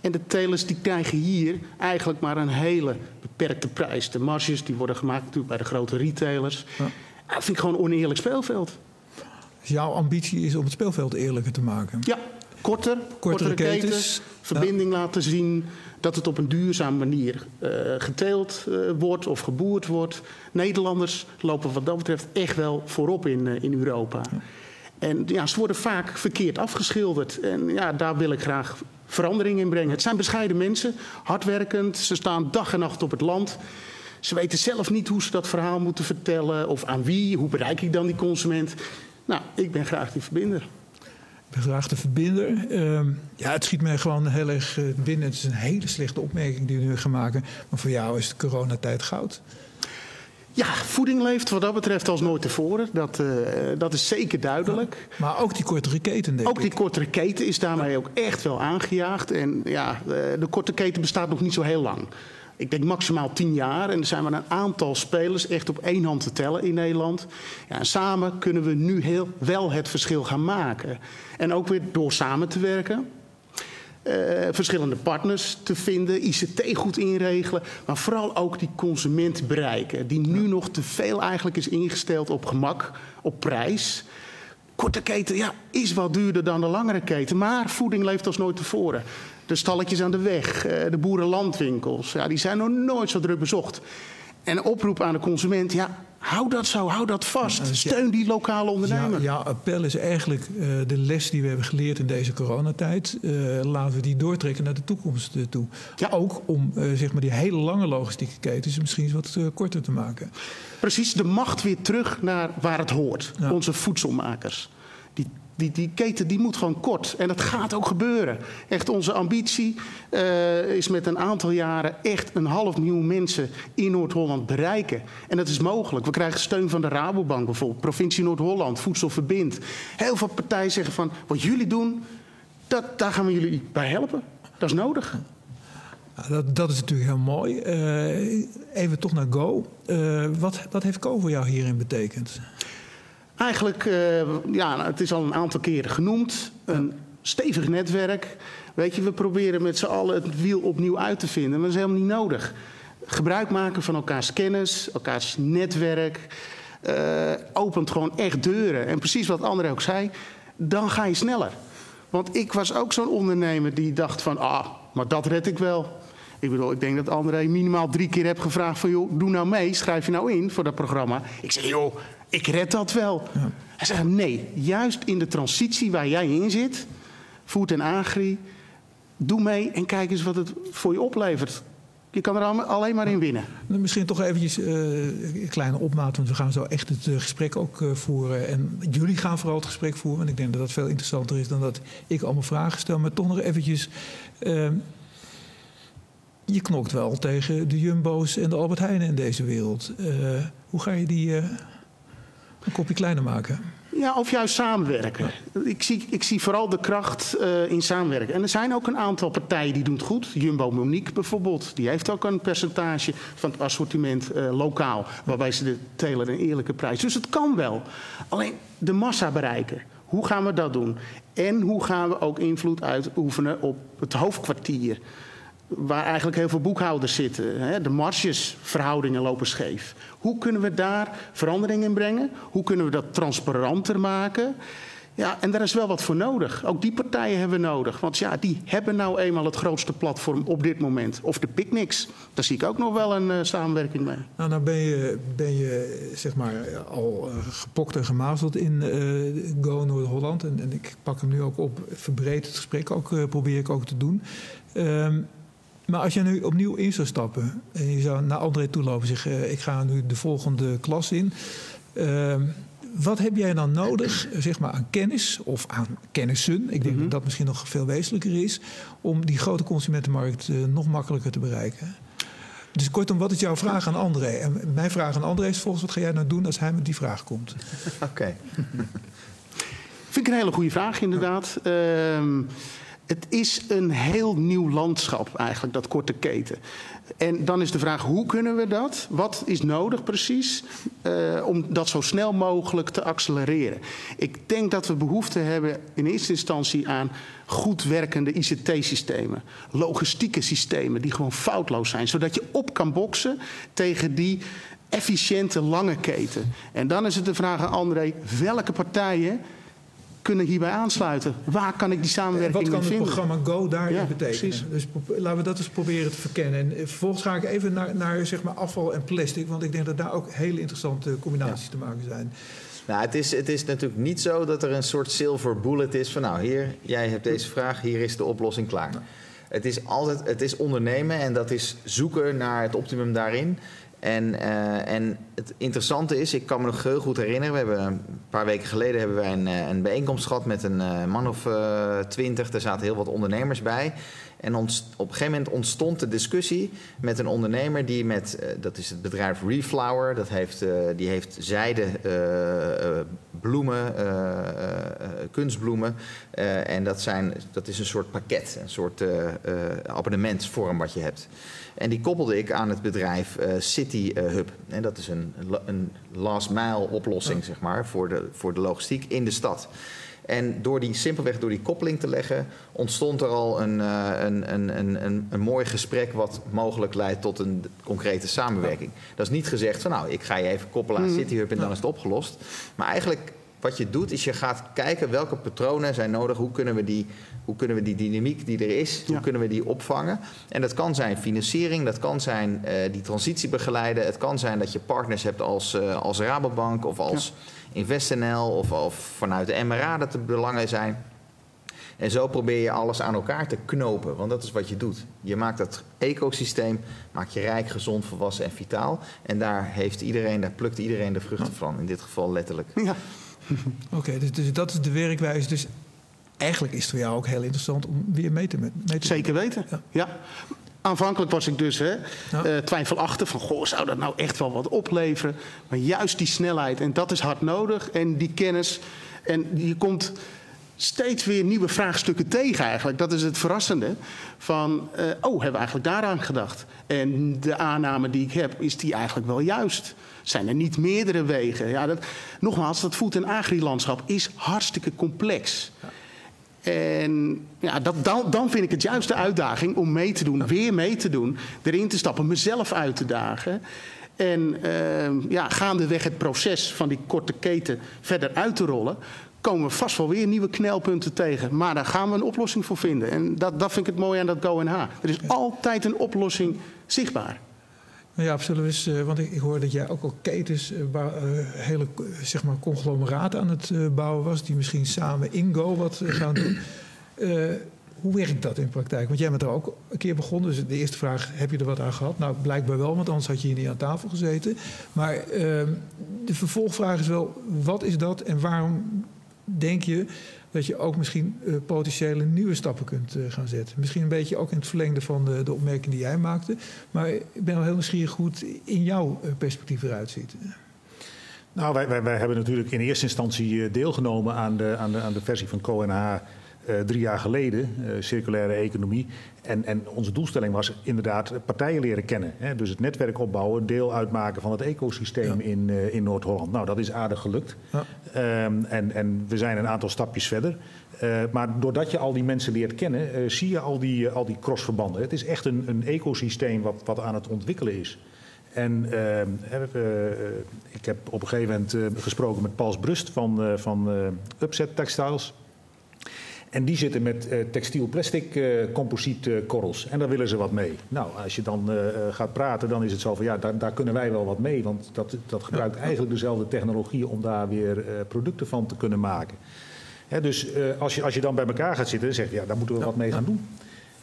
En de telers die krijgen hier eigenlijk maar een hele beperkte prijs. De marges die worden gemaakt natuurlijk bij de grote retailers. Ja. Dat vind ik gewoon een oneerlijk speelveld. Dus jouw ambitie is om het speelveld eerlijker te maken. Ja, korter, kortere, ketens, ketens. verbinding laten zien dat het op een duurzame manier eh, geteeld eh, wordt of geboerd wordt. Nederlanders lopen wat dat betreft echt wel voorop in, eh, in Europa. En ja, ze worden vaak verkeerd afgeschilderd. En ja, daar wil ik graag verandering in brengen. Het zijn bescheiden mensen, hardwerkend. Ze staan dag en nacht op het land. Ze weten zelf niet hoe ze dat verhaal moeten vertellen of aan wie. Hoe bereik ik dan die consument? Nou, ik ben graag die verbinder. Ik ben graag de verbinder. Ehm, ja, het schiet mij gewoon heel erg eh, binnen. Het is een hele slechte opmerking die we nu gaan maken. Maar voor jou is de coronatijd goud. Ja, voeding leeft wat dat betreft als nooit tevoren. Dat, eh, dat is zeker duidelijk. Maar ook die kortere keten, denk Ook die kortere keten is daarmee ook echt wel aangejaagd. En ja, eh, de korte keten bestaat nog niet zo heel lang. Ik denk maximaal tien jaar. En er zijn maar een aantal spelers echt op één hand te tellen in Nederland. Ja, en samen kunnen we nu heel wel het verschil gaan maken. En ook weer door samen te werken. eh, verschillende partners te vinden, ICT goed inregelen, maar vooral ook die consument bereiken, die nu nog te veel eigenlijk is ingesteld op gemak, op prijs. Korte keten ja, is wat duurder dan de langere keten, maar voeding leeft als nooit tevoren. De stalletjes aan de weg, eh, de boerenlandwinkels, ja, die zijn nog nooit zo druk bezocht. En oproep aan de consument, ja, hou dat zo, hou dat vast. dus Steun die lokale ondernemer. Ja, appel is eigenlijk eh, de les die we hebben geleerd in deze coronatijd. Eh, laten we die doortrekken naar de toekomst toe. Ja. Ook om zeg maar die hele lange logistieke ketens misschien eens wat korter te maken. Precies, de macht weer terug naar waar het hoort. Ja. Onze voedselmakers. Die, die, keten die moet gewoon kort. En dat gaat ook gebeuren. Echt, onze ambitie eh, is met een aantal jaren echt een half miljoen mensen in Noord-Holland bereiken. En dat is mogelijk. We krijgen steun van de Rabobank bijvoorbeeld. Provincie Noord-Holland, Voedsel Verbindt. Heel veel partijen zeggen van, wat jullie doen, dat, daar gaan we jullie bij helpen. Dat is nodig. Dat, dat is natuurlijk heel mooi. Eh, even toch naar Go. Eh, wat, wat heeft Go voor jou hierin betekend? Eigenlijk, eh, ja, het is al een aantal keren genoemd. Een stevig netwerk. Weet je, we proberen met z'n allen het wiel opnieuw uit te vinden. Maar dat is helemaal niet nodig. Gebruik maken van elkaars kennis, elkaars netwerk. eh, opent gewoon echt deuren. En precies wat André ook zei, dan ga je sneller. Want ik was ook zo'n ondernemer die dacht van... ah, maar dat red ik wel. Ik bedoel, ik denk dat André minimaal drie keer heb gevraagd van... joh, doe nou mee, schrijf je nou in voor dat programma. Ik zei, joh, ik red dat wel. Hij zei, nee, juist in de transitie waar jij in zit... Food en Agri, doe mee en kijk eens wat het voor je oplevert. Je kan er al- alleen maar in winnen. Misschien toch eventjes eh, een kleine opmaat, want we gaan zo echt het eh, gesprek ook eh, voeren. En jullie gaan vooral het gesprek voeren. En ik denk dat dat veel interessanter is dan dat ik allemaal vragen stel. Maar toch nog eventjes. Je knokt wel tegen de Jumbo's en de Albert Heijnen in deze wereld. Eh, hoe ga je die eh, een kopje kleiner maken? Ja, of juist samenwerken. Ik zie, ik zie vooral de kracht eh, in samenwerken. En er zijn ook een aantal partijen die doen het goed. Jumbo Monique bijvoorbeeld. Die heeft ook een percentage van het assortiment lokaal. Waarbij ze de telen een eerlijke prijs. Dus het kan wel. Alleen de massa bereiken. Hoe gaan we dat doen? En hoe gaan we ook invloed uitoefenen op het hoofdkwartier? Waar eigenlijk heel veel boekhouders zitten. De margesverhoudingen lopen scheef. Hoe kunnen we daar verandering in brengen? Hoe kunnen we dat transparanter maken? Ja, en daar is wel wat voor nodig. Ook die partijen hebben we nodig. Want ja, die hebben nou eenmaal het grootste platform op dit moment. Of de picnics. Daar zie ik ook nog wel een uh, samenwerking mee. Nou, nou ben je, ben je zeg maar al uh, gepokt en gemazeld in uh, Go Noord-Holland. En, en, ik pak hem nu ook op, verbreed het gesprek ook, probeer ik ook te doen. Um, maar als je nu opnieuw in zou stappen en je zou naar André toelopen en zeggen: Ik ga nu de volgende klas in. Uh, wat heb jij dan nodig zeg maar, aan kennis of aan kennissen? Ik denk mm -hmm. dat dat misschien nog veel wezenlijker is. om die grote consumentenmarkt uh, nog makkelijker te bereiken. Dus kortom, wat is jouw vraag aan André? En mijn vraag aan André is volgens wat ga jij nou doen als hij met die vraag komt? (laughs) Oké. Okay. (laughs) Vind ik een hele goede vraag, inderdaad. Uh, het is een heel nieuw landschap eigenlijk, dat korte keten. En dan is de vraag, hoe kunnen we dat? Wat is nodig precies uh, om dat zo snel mogelijk te accelereren? Ik denk dat we behoefte hebben in eerste instantie aan goed werkende ICT-systemen. Logistieke systemen die gewoon foutloos zijn. Zodat je op kan boksen tegen die efficiënte lange keten. En dan is het de vraag aan André, welke partijen kunnen hierbij aansluiten. Waar kan ik die samenwerking vinden? Wat kan het programma Go daarin ja, betekenen? Precies. Dus laten we dat eens proberen te verkennen. En eh, vervolgens ga ik even naar, naar zeg maar afval en plastic. Want ik denk dat daar ook hele interessante combinaties ja. te maken zijn. Nou, het is, het is natuurlijk niet zo dat er een soort silver bullet is van... nou, hier, jij hebt deze vraag, hier is de oplossing klaar. Het is altijd het is ondernemen en dat is zoeken naar het optimum daarin. En, uh, en het interessante is, ik kan me nog heel goed herinneren, we hebben een paar weken geleden hebben wij een, een bijeenkomst gehad met een uh, man of twintig. Er zaten heel wat ondernemers bij. En op een gegeven moment ontstond de discussie met een ondernemer die met, dat is het bedrijf Reflower, dat heeft, die heeft zijde, bloemen, kunstbloemen. en dat, zijn, dat is een soort pakket, een soort abonnementsvorm wat je hebt. En die koppelde ik aan het bedrijf uh, City uh, Hub. En dat is een, een last mile oplossing, zeg maar, voor de, voor de logistiek in de stad. En door die, simpelweg door die koppeling te leggen, ontstond er al een, uh, een, een, een, een, mooi gesprek wat mogelijk leidt tot een concrete samenwerking. Dat is niet gezegd van nou, ik ga je even koppelen aan City Hub en dan is het opgelost. Maar eigenlijk wat je doet, is je gaat kijken welke patronen zijn nodig. Hoe kunnen we die, hoe kunnen we die dynamiek die er is, hoe kunnen we die opvangen? En dat kan zijn financiering, dat kan zijn uh, die transitie begeleiden. Het kan zijn dat je partners hebt als, uh, als Rabobank of als ja. InvestNL of, of vanuit de MRA dat er belangen zijn. En zo probeer je alles aan elkaar te knopen, want dat is wat je doet. Je maakt dat ecosysteem, maak je rijk, gezond, volwassen en vitaal. En daar heeft iedereen, daar plukt iedereen de vruchten van, in dit geval letterlijk. Ja. (laughs) Oké, okay, dus, dus, dat is de werkwijze. Dus eigenlijk is het voor jou ook heel interessant om weer mee te, mee te Zeker weten, ja. ja. Aanvankelijk was ik dus hè, ja. uh, twijfelachtig van... goh, zou dat nou echt wel wat opleveren? Maar juist die snelheid, en dat is hard nodig. En die kennis. En je komt steeds weer nieuwe vraagstukken tegen eigenlijk. Dat is het verrassende. Van, uh, oh, hebben we eigenlijk daaraan gedacht? En de aanname die ik heb, is die eigenlijk wel juist? Zijn er niet meerdere wegen? Ja, dat, nogmaals, dat voed- en agrilandschap is hartstikke complex. Ja. En ja, dat, dan, dan vind ik het juist de uitdaging om mee te doen, weer mee te doen, erin te stappen, mezelf uit te dagen. En uh, ja, gaandeweg het proces van die korte keten verder uit te rollen, komen we vast wel weer nieuwe knelpunten tegen. Maar daar gaan we een oplossing voor vinden. En dat, dat vind ik het mooie aan dat GoNH. Er is altijd een oplossing zichtbaar. Ja, zullen we eens, want ik, hoor dat jij ook al ketens, uh, hele zeg maar, conglomeraten aan het bouwen was, die misschien samen Ingo wat gaan doen. (clears throat) hoe werkt dat in praktijk? Want jij bent er ook een keer begonnen. Dus de eerste vraag, heb je er wat aan gehad? Nou, blijkbaar wel, want anders had je hier niet aan tafel gezeten. Maar ehm, de vervolgvraag is wel, wat is dat en waarom denk je dat je ook misschien uh, potentiële nieuwe stappen kunt uh, gaan zetten. Misschien een beetje ook in het verlengde van de, de opmerking die jij maakte. Maar ik ben wel heel nieuwsgierig hoe het in jouw uh, perspectief eruit ziet. Nou, wij, wij, wij, hebben natuurlijk in eerste instantie deelgenomen aan de, aan de, aan de versie van CoNH eh, drie jaar geleden, eh, circulaire economie. En, en onze doelstelling was inderdaad partijen leren kennen. Hè? Dus het netwerk opbouwen, deel uitmaken van het ecosysteem in, eh, in Noord-Holland. Nou, dat is aardig gelukt. Ja. Ehm, en, en we zijn een aantal stapjes verder. Maar doordat je al die mensen leert kennen, zie je al die, al die crossverbanden. Het is echt een, een ecosysteem wat, wat aan het ontwikkelen is. En ehm, eh, eh, ik heb op een gegeven moment gesproken met Paul Brust van, van Upset Textiles. En die zitten met eh, textiel plastic eh composiet eh, korrels. En daar willen ze wat mee. Nou, als je dan gaat praten, dan is het zo van ja, daar, daar kunnen wij wel wat mee. Want dat, dat gebruikt eigenlijk dezelfde technologie om daar weer producten van te kunnen maken. Hè, dus als, je, als je dan bij elkaar gaat zitten, dan zeg je ja, daar moeten we wat mee gaan doen.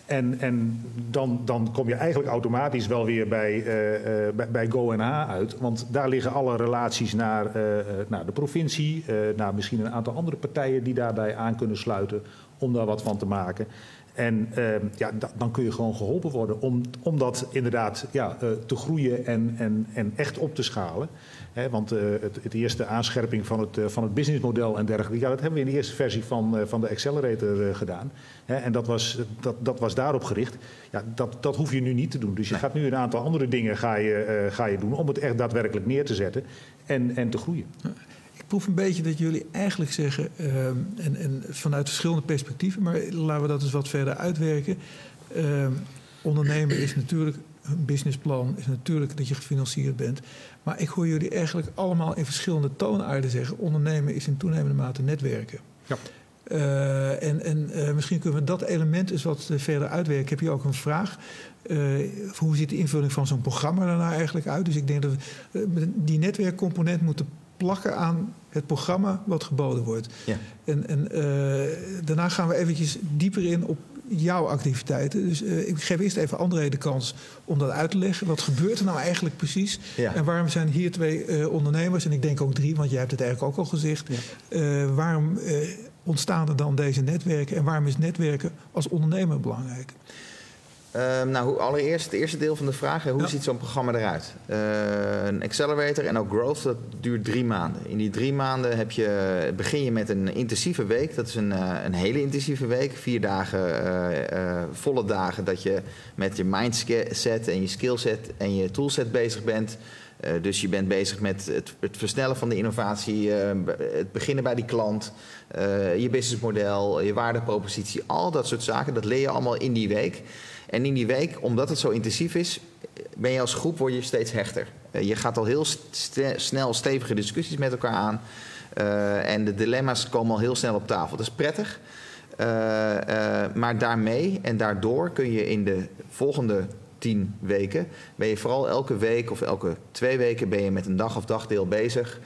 En, en dan, dan kom je eigenlijk automatisch wel weer bij, eh, bij, bij uit. Want daar liggen alle relaties naar, eh, naar de provincie, naar misschien een aantal andere partijen die daarbij aan kunnen sluiten om daar wat van te maken. En eh, ja, da- dan kun je gewoon geholpen worden om, om dat inderdaad ja, eh, te groeien en, en, en echt op te schalen. Hè, want eh, het, het eerste aanscherping van het, eh, van het businessmodel en dergelijke, ja, dat hebben we in de eerste versie van, van de Accelerator gedaan. Hè, en dat was, dat, dat was daarop gericht. Ja, dat, dat hoef je nu niet te doen. Dus je gaat nu een aantal andere dingen ga je, ga je doen om het echt daadwerkelijk neer te zetten en, en te groeien. Ik proef een beetje dat jullie eigenlijk zeggen, ehm, en, en vanuit verschillende perspectieven, maar laten we dat eens wat verder uitwerken. Ehm, ondernemen is natuurlijk, een businessplan is natuurlijk dat je gefinancierd bent. Maar ik hoor jullie eigenlijk allemaal in verschillende toonaarden zeggen, ondernemen is in toenemende mate netwerken. Ja. Eh, en en eh, misschien kunnen we dat element eens wat eh, verder uitwerken. Ik heb hier ook een vraag. Hoe ziet de invulling van zo'n programma er nou eigenlijk uit? Dus ik denk dat we die netwerkcomponent moeten plakken aan het programma wat geboden wordt. Ja. En, en eh, daarna gaan we eventjes dieper in op jouw activiteiten. Dus eh, ik geef eerst even André de kans om dat uit te leggen. Wat gebeurt er nou eigenlijk precies? Ja. En waarom zijn hier twee eh, ondernemers, en ik denk ook drie, want jij hebt het eigenlijk ook al gezegd. Waarom ontstaan er dan deze netwerken en waarom is netwerken als ondernemer belangrijk? Ehm, nou, allereerst het eerste deel van de vraag. hè, Hoe Ja. ziet zo'n programma eruit? Eh, een accelerator en ook growth, dat duurt drie maanden. In die drie maanden heb je, begin je met een intensieve week. Dat is een, eh, een hele intensieve week. Vier dagen, eh, eh, volle dagen dat je met je mindset en je skillset en je toolset bezig bent. Dus je bent bezig met het, het versnellen van de innovatie, eh, het beginnen bij die klant, je businessmodel, je waardepropositie, al dat soort zaken. Dat leer je allemaal in die week. En in die week, omdat het zo intensief is, ben je als groep word je steeds hechter. Eh, je gaat al heel snel stevige discussies met elkaar aan. Eh, en de dilemma's komen al heel snel op tafel. Dat is prettig. Eh, maar daarmee en daardoor kun je in de volgende tien weken... ben je vooral elke week of elke twee weken... ben je met een dag of dagdeel bezig.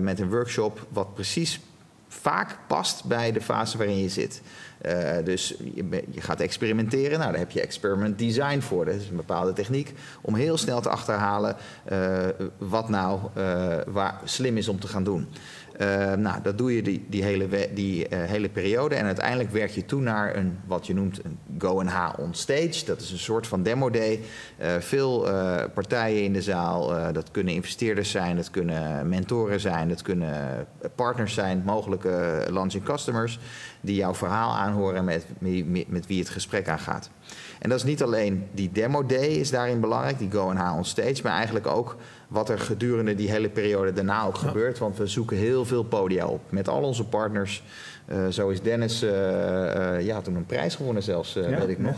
met een workshop wat precies vaak past bij de fase waarin je zit. Eh, dus je, gaat experimenteren. Nou, daar heb je experiment design voor. Dat is een bepaalde techniek om heel snel te achterhalen eh, wat nou eh, waar slim is om te gaan doen. Eh, nou, dat doe je die, die, hele, die eh, hele periode. En uiteindelijk werk je toe naar een, wat je noemt een Go and H on stage. Dat is een soort van demo day. Eh, veel partijen in de zaal. Dat kunnen investeerders zijn, dat kunnen mentoren zijn, dat kunnen partners zijn, mogelijke launching customers. Die jouw verhaal aanhoren met, met, met wie het gesprek aangaat. En dat is niet alleen die demo day is daarin belangrijk, die Go and H on stage, maar eigenlijk ook wat er gedurende die hele periode daarna ook gebeurt. Want we zoeken heel veel podia op met al onze partners. Eh, zo is Dennis, eh, eh, ja, toen een prijs gewonnen zelfs, eh, Ja, weet ik nog.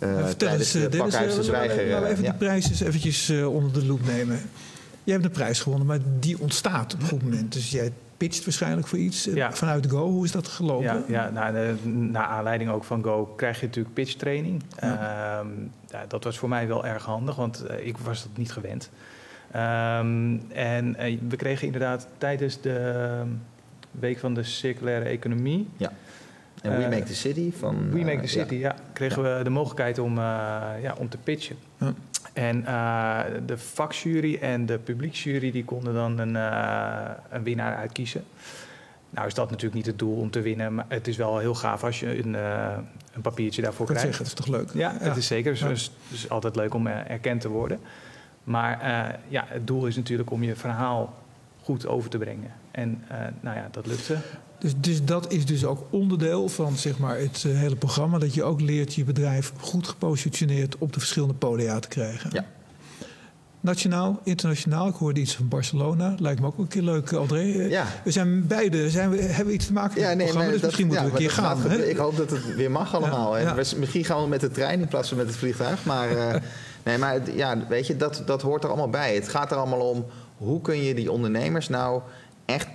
Eh, Vertel tijdens eens, eh, Dennis, Pakhuis de eh, Zwijger. laten we even ja. die prijs eens eventjes eh, onder de loep nemen. Jij hebt een prijs gewonnen, maar die ontstaat op een goed moment. Dus jij pitcht waarschijnlijk voor iets Ja. vanuit Go. Hoe is dat gelopen? Ja, ja nou, de- naar aanleiding ook van Go krijg je natuurlijk pitch training. Ehm, ja, dat was voor mij wel erg handig, want ik was dat niet gewend. Ehm, en eh, we kregen inderdaad tijdens de week van de circulaire economie... En We eh, Make the City van... We eh, Make the ja. City, ja. Kregen we de mogelijkheid om, eh, ja, om te pitchen. Ja. En eh, de vakjury en de publieksjury die konden dan een, eh, een winnaar uitkiezen. Nou is dat natuurlijk niet het doel om te winnen, maar het is wel heel gaaf als je een, eh, een papiertje daarvoor krijgt. zeggen, dat is toch leuk? Ja, het is zeker. Dus Ja. altijd leuk om eh, erkend te worden. Maar eh, ja, het doel is natuurlijk om je verhaal goed over te brengen. En nou ja, dat lukte. Dus, dus dat is dus ook onderdeel van zeg maar, het hele programma. Dat je ook leert je bedrijf goed gepositioneerd op de verschillende podia te krijgen. Ja. Nationaal, internationaal. Ik hoorde iets van Barcelona. Lijkt me ook een keer leuk, André. Ja. We zijn beide, zijn we, hebben we iets te maken met ja, het programma. Dus dat, misschien moeten ja, we een keer gaan. Gaat, ik hoop dat het weer mag allemaal. En Misschien gaan we met de trein in plaats van met het vliegtuig. Maar, uh, nee, maar ja, weet je, dat, dat hoort er allemaal bij. Het gaat er allemaal om hoe kun je die ondernemers nou echt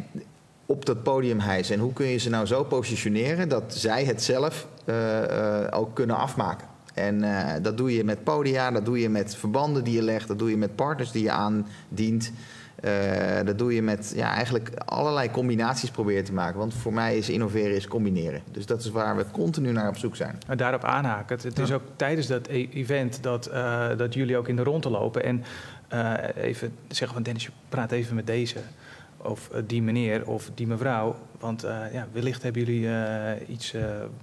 op dat podium hijsen. En hoe kun je ze nou zo positioneren dat zij het zelf uh, uh, ook kunnen afmaken. En uh, dat doe je met podia, dat doe je met verbanden die je legt, dat doe je met partners die je aandient. Uh, dat doe je met ja, eigenlijk allerlei combinaties proberen te maken. Want voor mij is innoveren is combineren. Dus dat is waar we continu naar op zoek zijn. En daarop aanhaken. Het, het is ook tijdens dat e event dat, uh, dat jullie ook in de rondte lopen. En even zeggen van Dennis, je praat even met deze of die meneer of die mevrouw. Want ja, wellicht hebben jullie iets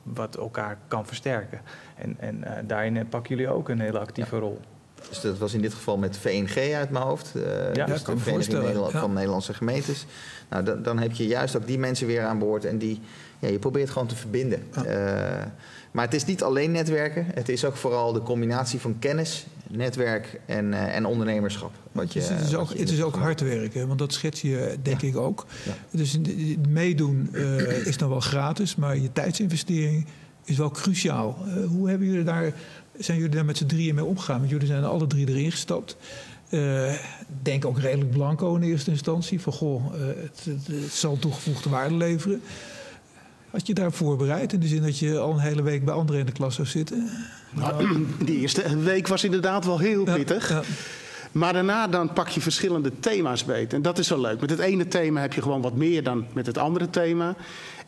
wat elkaar kan versterken. En, en daarin pakken jullie ook een hele actieve ja. rol. Dus dat was in dit geval met VNG uit mijn hoofd. ja, dus de Vereniging Nederland, ja. van Nederlandse Gemeentes. Nou, dan, dan, heb je juist ook die mensen weer aan boord. En die, ja, je probeert gewoon te verbinden. maar het is niet alleen netwerken. Het is ook vooral de combinatie van kennis, netwerk en, en ondernemerschap. Wat je, het is ook, het is ook hard werken, want dat schets je denk ik ook. Dus meedoen uh, is dan wel gratis, maar je tijdsinvestering is wel cruciaal. Uh, hoe hebben jullie daar, zijn jullie daar met z'n drieën mee omgegaan? Want jullie zijn alle drie erin gestapt. Uh, denk ook redelijk blanco in eerste instantie. Van goh, het, het, het, zal toegevoegde waarde leveren. Had je daar voorbereid? In de zin dat je al een hele week bij anderen in de klas zou zitten? Nou, (clears throat) die eerste week was inderdaad wel heel pittig. Ja, maar daarna dan pak je verschillende thema's beet. En dat is wel leuk. Met het ene thema heb je gewoon wat meer dan met het andere thema.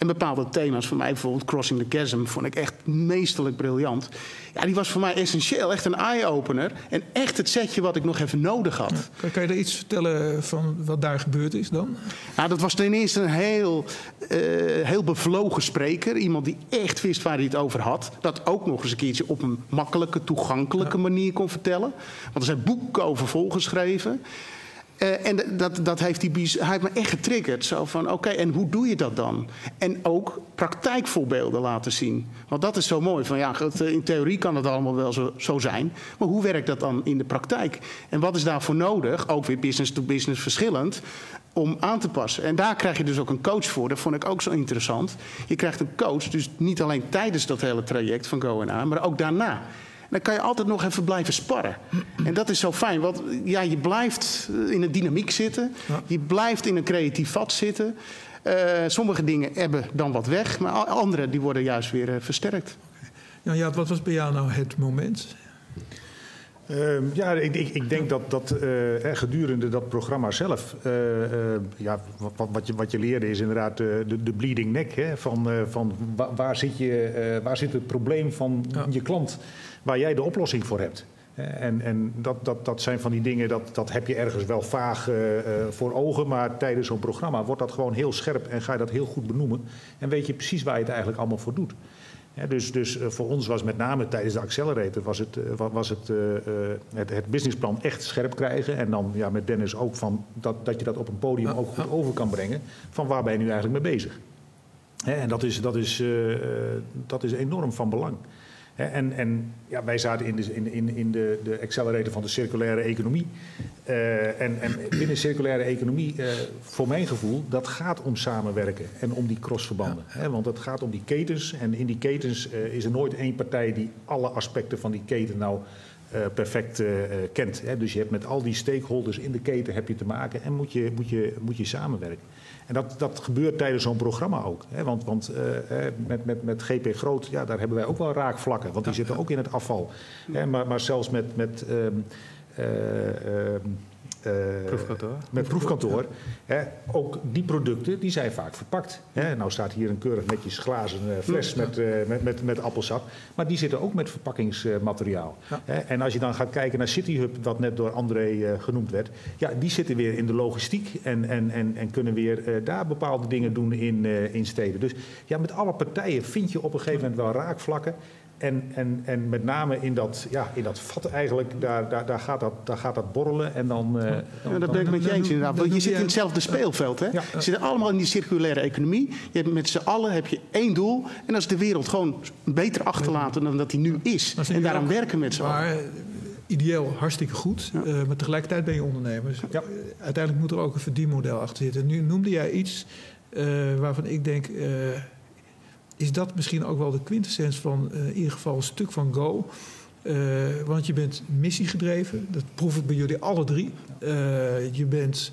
En bepaalde thema's, voor mij bijvoorbeeld Crossing the Chasm, vond ik echt meesterlijk briljant. Ja, die was voor mij essentieel. Echt een eye-opener. En echt het setje wat ik nog even nodig had. Ja, kan je er iets vertellen van wat daar gebeurd is dan? Nou, dat was ten eerste een heel, uh, heel bevlogen spreker. Iemand die echt wist waar hij het over had. Dat ook nog eens een keertje op een makkelijke, toegankelijke ja. manier kon vertellen. Want er zijn boeken over volgeschreven. Uh, en dat, dat heeft die, hij heeft me echt getriggerd. Zo van, oké, en hoe doe je dat dan? En ook praktijkvoorbeelden laten zien. Want dat is zo mooi. Van, ja, in theorie kan het allemaal wel zo, zo zijn. Maar hoe werkt dat dan in de praktijk? En wat is daarvoor nodig? Ook weer business to business verschillend. Om aan te passen. En daar krijg je dus ook een coach voor. Dat vond ik ook zo interessant. Je krijgt een coach, dus niet alleen tijdens dat hele traject van Go A, maar ook daarna dan kan je altijd nog even blijven sparren. En dat is zo fijn, want ja, je blijft in een dynamiek zitten. Ja. Je blijft in een creatief vat zitten. Uh, sommige dingen hebben dan wat weg, maar andere die worden juist weer uh, versterkt. Nou ja, wat was bij jou nou het moment? Uh, ja, ik, ik, ik, denk dat, dat uh, gedurende dat programma zelf, uh, ja, wat, wat, je, wat je leerde is inderdaad de, de bleeding neck. Hè, van van waar, waar, zit je, waar zit het probleem van ja. je klant, waar jij de oplossing voor hebt. En, en dat, dat, dat zijn van die dingen, dat, dat heb je ergens wel vaag voor ogen, maar tijdens zo'n programma wordt dat gewoon heel scherp en ga je dat heel goed benoemen. En weet je precies waar je het eigenlijk allemaal voor doet. Ja, dus, dus voor ons was met name tijdens de accelerator was het, was het, uh, het, het businessplan echt scherp krijgen. En dan ja, met Dennis ook van dat, dat je dat op een podium ook goed over kan brengen. Van waar ben je nu eigenlijk mee bezig? En dat is, dat, is, uh, dat is enorm van belang. En en ja, wij zaten in de, in, in, in de, de accelerator van de circulaire economie. Uh, en, en binnen circulaire economie, uh, voor mijn gevoel, dat gaat om samenwerken en om die crossverbanden. Ja. Want het gaat om die ketens. En in die ketens uh, is er nooit één partij die alle aspecten van die keten nou perfect kent. Dus je hebt met al die stakeholders in de keten heb je te maken en moet je, moet je, moet je samenwerken. En dat, dat gebeurt tijdens zo'n programma ook. Hè? Want, want uh, met, met, met GP Groot, ja, daar hebben wij ook wel raakvlakken. Want die zitten ook in het afval. Hè? Maar, maar zelfs met... met um, uh, uh, proefkantoor. Met proefkantoor. Hè, ook die producten die zijn vaak verpakt. Hè. Nou staat hier een keurig netjes glazen fles met, uh, met, met, met appelsap. Maar die zitten ook met verpakkingsmateriaal. Hè. En als je dan gaat kijken naar CityHub, wat net door André genoemd werd. Ja, die zitten weer in de logistiek en, en, en, en kunnen weer daar bepaalde dingen doen in, in steden. Dus ja, met alle partijen vind je op een gegeven moment wel raakvlakken. En, en, en met name in dat, ja, in dat vat eigenlijk, daar, daar, daar, gaat, dat, daar gaat dat borrelen. En dan, uh, ja, dat ben ik met je eens inderdaad. Want je zit in hetzelfde speelveld. Hè? Ja. Je zit allemaal in die circulaire economie. Je hebt met z'n allen heb je één doel. En dat is de wereld gewoon beter achterlaten dan dat die nu is. En daaraan werken met z'n allen. Maar ideeel hartstikke goed. Ja. Uh, maar tegelijkertijd ben je ondernemer. Dus ja. uiteindelijk moet er ook een verdienmodel achter zitten. Nu noemde jij iets uh, waarvan ik denk is dat misschien ook wel de quintessens van uh, in ieder geval een stuk van Go. Uh, want je bent missiegedreven, dat proef ik bij jullie alle drie. Uh, je bent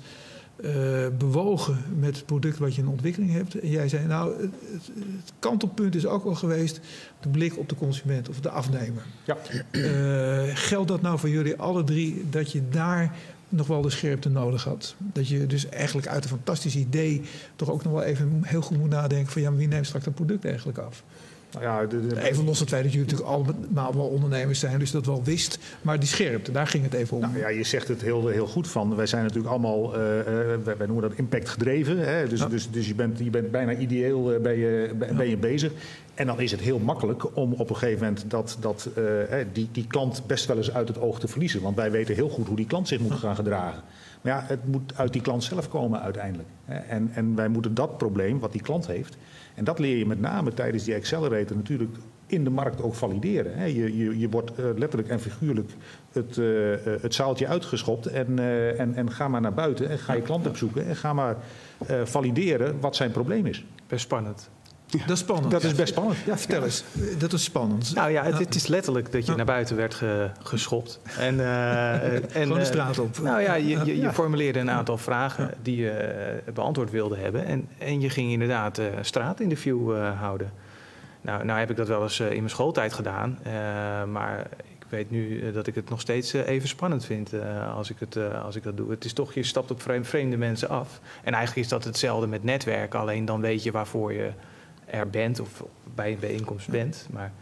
bewogen met het product wat je in ontwikkeling hebt. En jij zei, nou, het, het kantelpunt is ook wel geweest de blik op de consument of de afnemer. Ja. geldt dat nou voor jullie alle drie, dat je daar nog wel de scherpte nodig had. Dat je dus eigenlijk uit een fantastisch idee toch ook nog wel even heel goed moet nadenken van ja, wie neemt straks dat product eigenlijk af? Nou ja, de, de, even los het feit dat jullie natuurlijk allemaal wel ondernemers zijn, dus dat wel wist. Maar die scherpte, daar ging het even om. Nou ja, je zegt het heel, heel goed van. Wij zijn natuurlijk allemaal, uh, wij, wij, noemen dat impact gedreven. Hè? Dus, ja. dus, dus je, bent, je bent bijna ideeel uh, ben je, ben, ben je bezig. En dan is het heel makkelijk om op een gegeven moment dat, dat, uh, die, die klant best wel eens uit het oog te verliezen. Want wij weten heel goed hoe die klant zich moet gaan gedragen. Maar ja, het moet uit die klant zelf komen uiteindelijk. En, en wij moeten dat probleem wat die klant heeft, en dat leer je met name tijdens die accelerator natuurlijk in de markt ook valideren. Je, je, je wordt letterlijk en figuurlijk het, uh, het zaaltje uitgeschopt en, en, en ga maar naar buiten en ga je klant opzoeken en ga maar valideren wat zijn probleem is. Best spannend. Ja. Dat is spannend. Dat is best spannend. Ja, vertel eens. Dat is spannend. Nou ja, het, het is letterlijk dat je naar buiten werd ge, geschopt. En, uh, (laughs) en, Gewoon de straat op. Nou ja, je, je, je formuleerde een aantal vragen die je beantwoord wilde hebben. En, en je ging inderdaad een straatinterview uh, houden. Nou, nou heb ik dat wel eens in mijn schooltijd gedaan. Uh, maar ik weet nu dat ik het nog steeds even spannend vind als, ik het, als ik dat doe. Het is toch, je stapt op vreemde mensen af. En eigenlijk is dat hetzelfde met netwerken. Alleen dan weet je waarvoor je er bent of bij een bijeenkomst bent. Maar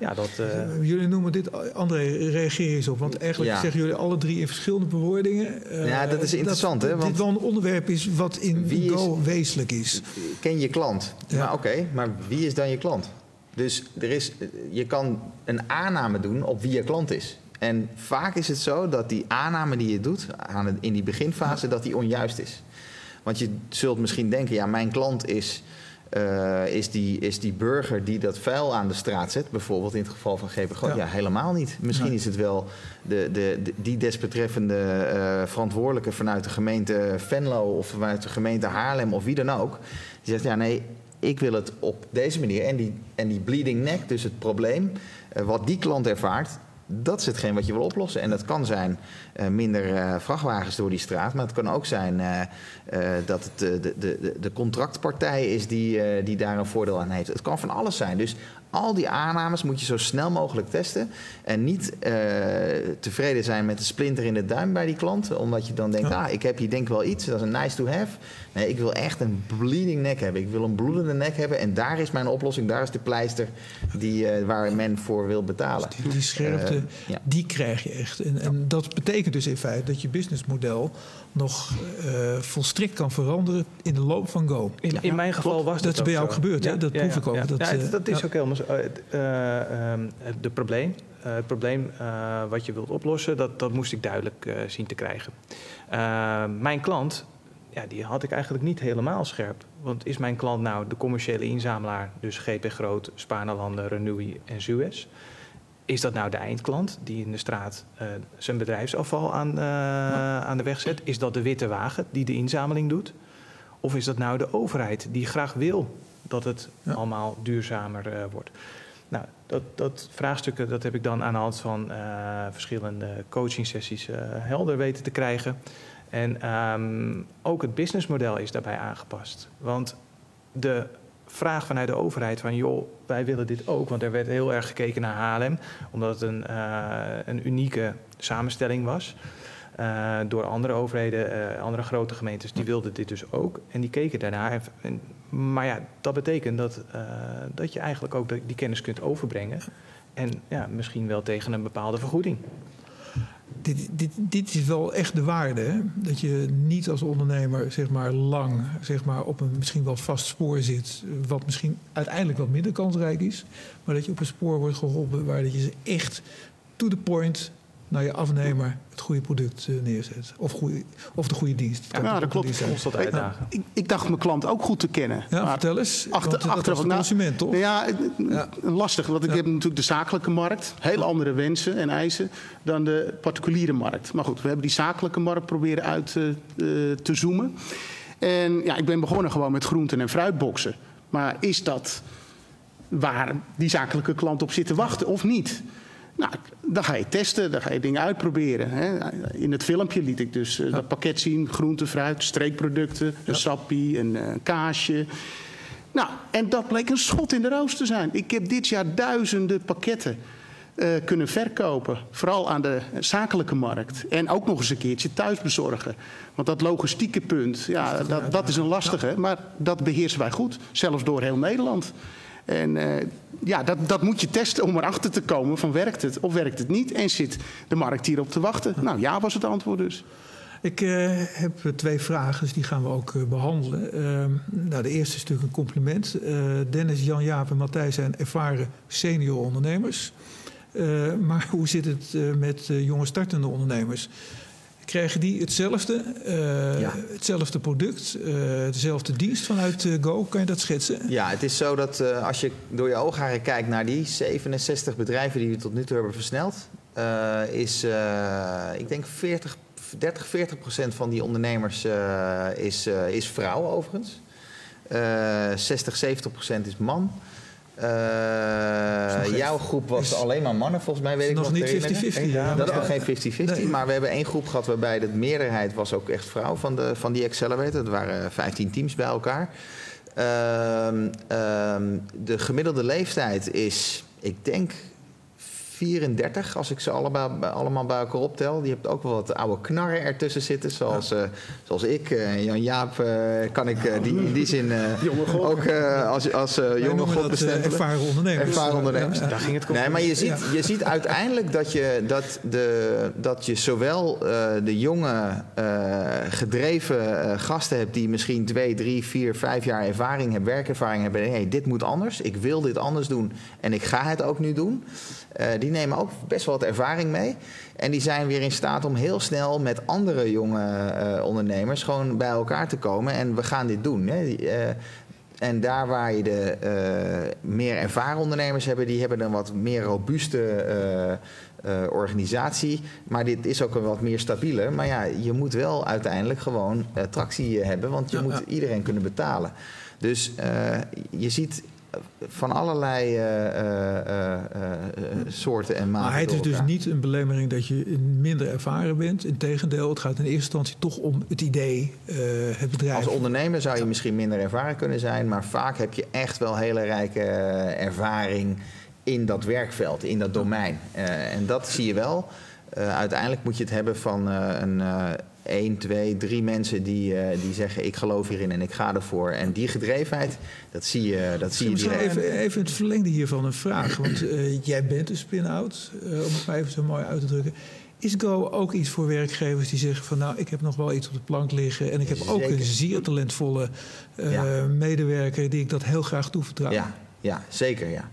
ja, dat... Uh... Jullie noemen dit, André, reageer eens op. Want eigenlijk ja. zeggen jullie alle drie in verschillende bewoordingen... Uh, ja, dat is interessant, hè? Want dit wel een onderwerp is wat in Go is, wezenlijk is. Ken je klant. Ja. Maar oké, okay, maar wie is dan je klant? Dus er is, je kan een aanname doen op wie je klant is. En vaak is het zo dat die aanname die je doet aan het, in die beginfase, ja. dat die onjuist is. Want je zult misschien denken, ja, mijn klant is... Uh, is, die, is die burger die dat vuil aan de straat zet, bijvoorbeeld in het geval van GP? Ja. ja. helemaal niet. Misschien is het wel de, de, de die desbetreffende uh, verantwoordelijke vanuit de gemeente Venlo of vanuit de gemeente Haarlem of wie dan ook. Die zegt, ja nee, ik wil het op deze manier. En die, en die bleeding neck, dus het probleem, uh, wat die klant ervaart, dat is hetgeen wat je wil oplossen. En dat kan zijn uh, minder uh, vrachtwagens door die straat. Maar het kan ook zijn uh, dat het de, de, de, contractpartij is die, die daar een voordeel aan heeft. Het kan van alles zijn. Dus al die aannames moet je zo snel mogelijk testen. En niet tevreden zijn met de splinter in de duim bij die klant. Omdat je dan denkt, ja. ah, ik heb hier denk wel iets. Dat is een nice to have. Nee, ik wil echt een bleeding nek hebben. Ik wil een bloedende nek hebben. En daar is mijn oplossing. Daar is de pleister die, waar men voor wil betalen. Dus die, die scherpte, ja. die krijg je echt. En, en dat betekent dus in feite dat je businessmodel nog uh, volstrekt kan veranderen in de loop van Go. In, in mijn geval was dat. Dat is bij jou ook gebeurd, ja, hè? Dat ja, proef ik ook. Dat, ja, dat is ook helemaal zo. De probleem, het probleem wat je wilt oplossen, dat, dat moest ik duidelijk zien te krijgen. mijn klant, ja, die had ik eigenlijk niet helemaal scherp. Want is mijn klant nou de commerciële inzamelaar, dus GP Groot, Spanelanden, Renewi en Suez? Is dat nou de eindklant die in de straat uh, zijn bedrijfsafval aan, uh, ja. aan de weg zet? Is dat de witte wagen die de inzameling doet? Of is dat nou de overheid die graag wil dat het ja. allemaal duurzamer uh, wordt? Nou, dat, dat vraagstukken dat heb ik dan aan de hand van verschillende coachingsessies helder weten te krijgen. En um, ook het businessmodel is daarbij aangepast. Want de vraag vanuit de overheid van joh, wij willen dit ook. Want er werd heel erg gekeken naar Haarlem, omdat het een, een unieke samenstelling was. Uh, door andere overheden, uh, andere grote gemeentes, die wilden dit dus ook. En die keken daarnaar. En, maar ja, dat betekent dat, dat je eigenlijk ook die kennis kunt overbrengen. En ja, misschien wel tegen een bepaalde vergoeding. dit, dit, dit is wel echt de waarde. Hè? Dat je niet als ondernemer zeg maar, lang zeg maar, op een misschien wel vast spoor zit. Wat misschien uiteindelijk wat minder kansrijk is. Maar dat je op een spoor wordt geholpen waar dat je ze echt to the point naar je afnemer het goede product eh, neerzet. Of, goede, of de goede dienst. Ja, ook dat klopt. Ons dat uitdagen. Ik, ik dacht mijn klant ook goed te kennen. Ja, Maar vertel eens. Achter, was de nou, consument, toch? nou Ja, Ja. lastig. Want ik Ja. heb natuurlijk de zakelijke markt. Heel andere wensen en eisen dan de particuliere markt. Maar goed, we hebben die zakelijke markt proberen uit eh, eh, te zoomen. En ja, ik ben begonnen gewoon met groenten en fruitboxen. Maar is dat waar die zakelijke klant op zit te wachten of niet? Nou, dan ga je testen, dan ga je dingen uitproberen. Hè. In het filmpje liet ik dus eh, dat pakket zien. Groente, fruit, streekproducten, een sappie, een eh, kaasje. Nou, en dat bleek een schot in de roos te zijn. Ik heb dit jaar duizenden pakketten eh, kunnen verkopen. Vooral aan de zakelijke markt. En ook nog eens een keertje thuis bezorgen. Want dat logistieke punt, ja, dat, dat is een lastige. Maar dat beheersen wij goed. Zelfs door heel Nederland. En eh, ja, dat, dat moet je testen om erachter te komen van werkt het of werkt het niet. En zit de markt hierop te wachten? Nou ja, was het antwoord dus. Ik eh, heb twee vragen, dus die gaan we ook eh, behandelen. Ehm, nou, de eerste is natuurlijk een compliment. Dennis, Jan, Jaap en Matthijs zijn ervaren senior ondernemers. Maar hoe zit het met jonge startende ondernemers? Krijgen die hetzelfde, eh, Ja. hetzelfde product, eh, dezelfde dienst vanuit eh, Go? Kan je dat schetsen? Ja, het is zo dat als je door je oogharen kijkt naar die 67 bedrijven die we tot nu toe hebben versneld, is, ik denk 40, 30, 40 procent van die ondernemers is, is vrouw overigens. Eh 60, 70 procent is man. Nog jouw groep was is- alleen maar mannen, volgens mij weet ik nog nog niet te herinneren. 50-50, ja. Dat is nog geen 50-50, Nee. maar we hebben één groep gehad waarbij de meerderheid was ook echt vrouw van, de, van die Accelerator. Dat waren 15 teams bij elkaar. Ehm, ehm, de gemiddelde leeftijd is, ik denk, 34, als ik ze allemaal, allemaal bij elkaar optel. Die hebt ook wel wat oude knarren ertussen zitten, zoals, eh, zoals ik. eh, Jan Jaap eh, kan ik die, in die zin (laughs) ook als, als jonge god bestempelen. ervaren ondernemers. Ervaren ondernemers. Ja, ja. Daar ging het Nee, maar je ziet, je ziet uiteindelijk dat je, dat de, dat je zowel de jonge, gedreven gasten hebt die misschien twee, drie, vier, vijf jaar ervaring hebben, werkervaring hebben. Hey, dit moet anders. Ik wil dit anders doen en ik ga het ook nu doen. Die nemen ook best wel wat ervaring mee. En die zijn weer in staat om heel snel met andere jonge eh, ondernemers gewoon bij elkaar te komen. En we gaan dit doen. Hè. Die, eh, en daar waar je de eh, meer ervaren ondernemers hebben, die hebben een wat meer robuuste organisatie. Maar dit is ook een wat meer stabieler. Maar ja, je moet wel uiteindelijk gewoon tractie hebben, want je Ja, moet ja. iedereen kunnen betalen. Dus je ziet van allerlei eh, eh, eh, soorten en maten. Maar het is dus niet een belemmering dat je minder ervaren bent. Integendeel, het gaat in eerste instantie toch om het idee, het bedrijf. Als ondernemer zou je misschien minder ervaren kunnen zijn, maar vaak heb je echt wel hele rijke ervaring in dat werkveld, in dat domein. En dat zie je wel. Uiteindelijk moet je het hebben van een één, twee, drie mensen die, eh, die zeggen ik geloof hierin en ik ga ervoor. En die gedrevenheid, dat zie je, dat zie je direct. even, even het verlengde hiervan een vraag. Want eh, jij bent een spin-out, eh, om het maar even zo mooi uit te drukken. Is Go ook iets voor werkgevers die zeggen van nou, ik heb nog wel iets op de plank liggen. En ik heb ook een zeer talentvolle Ja. medewerker die ik dat heel graag toevertrouw. Ja, ja zeker ja.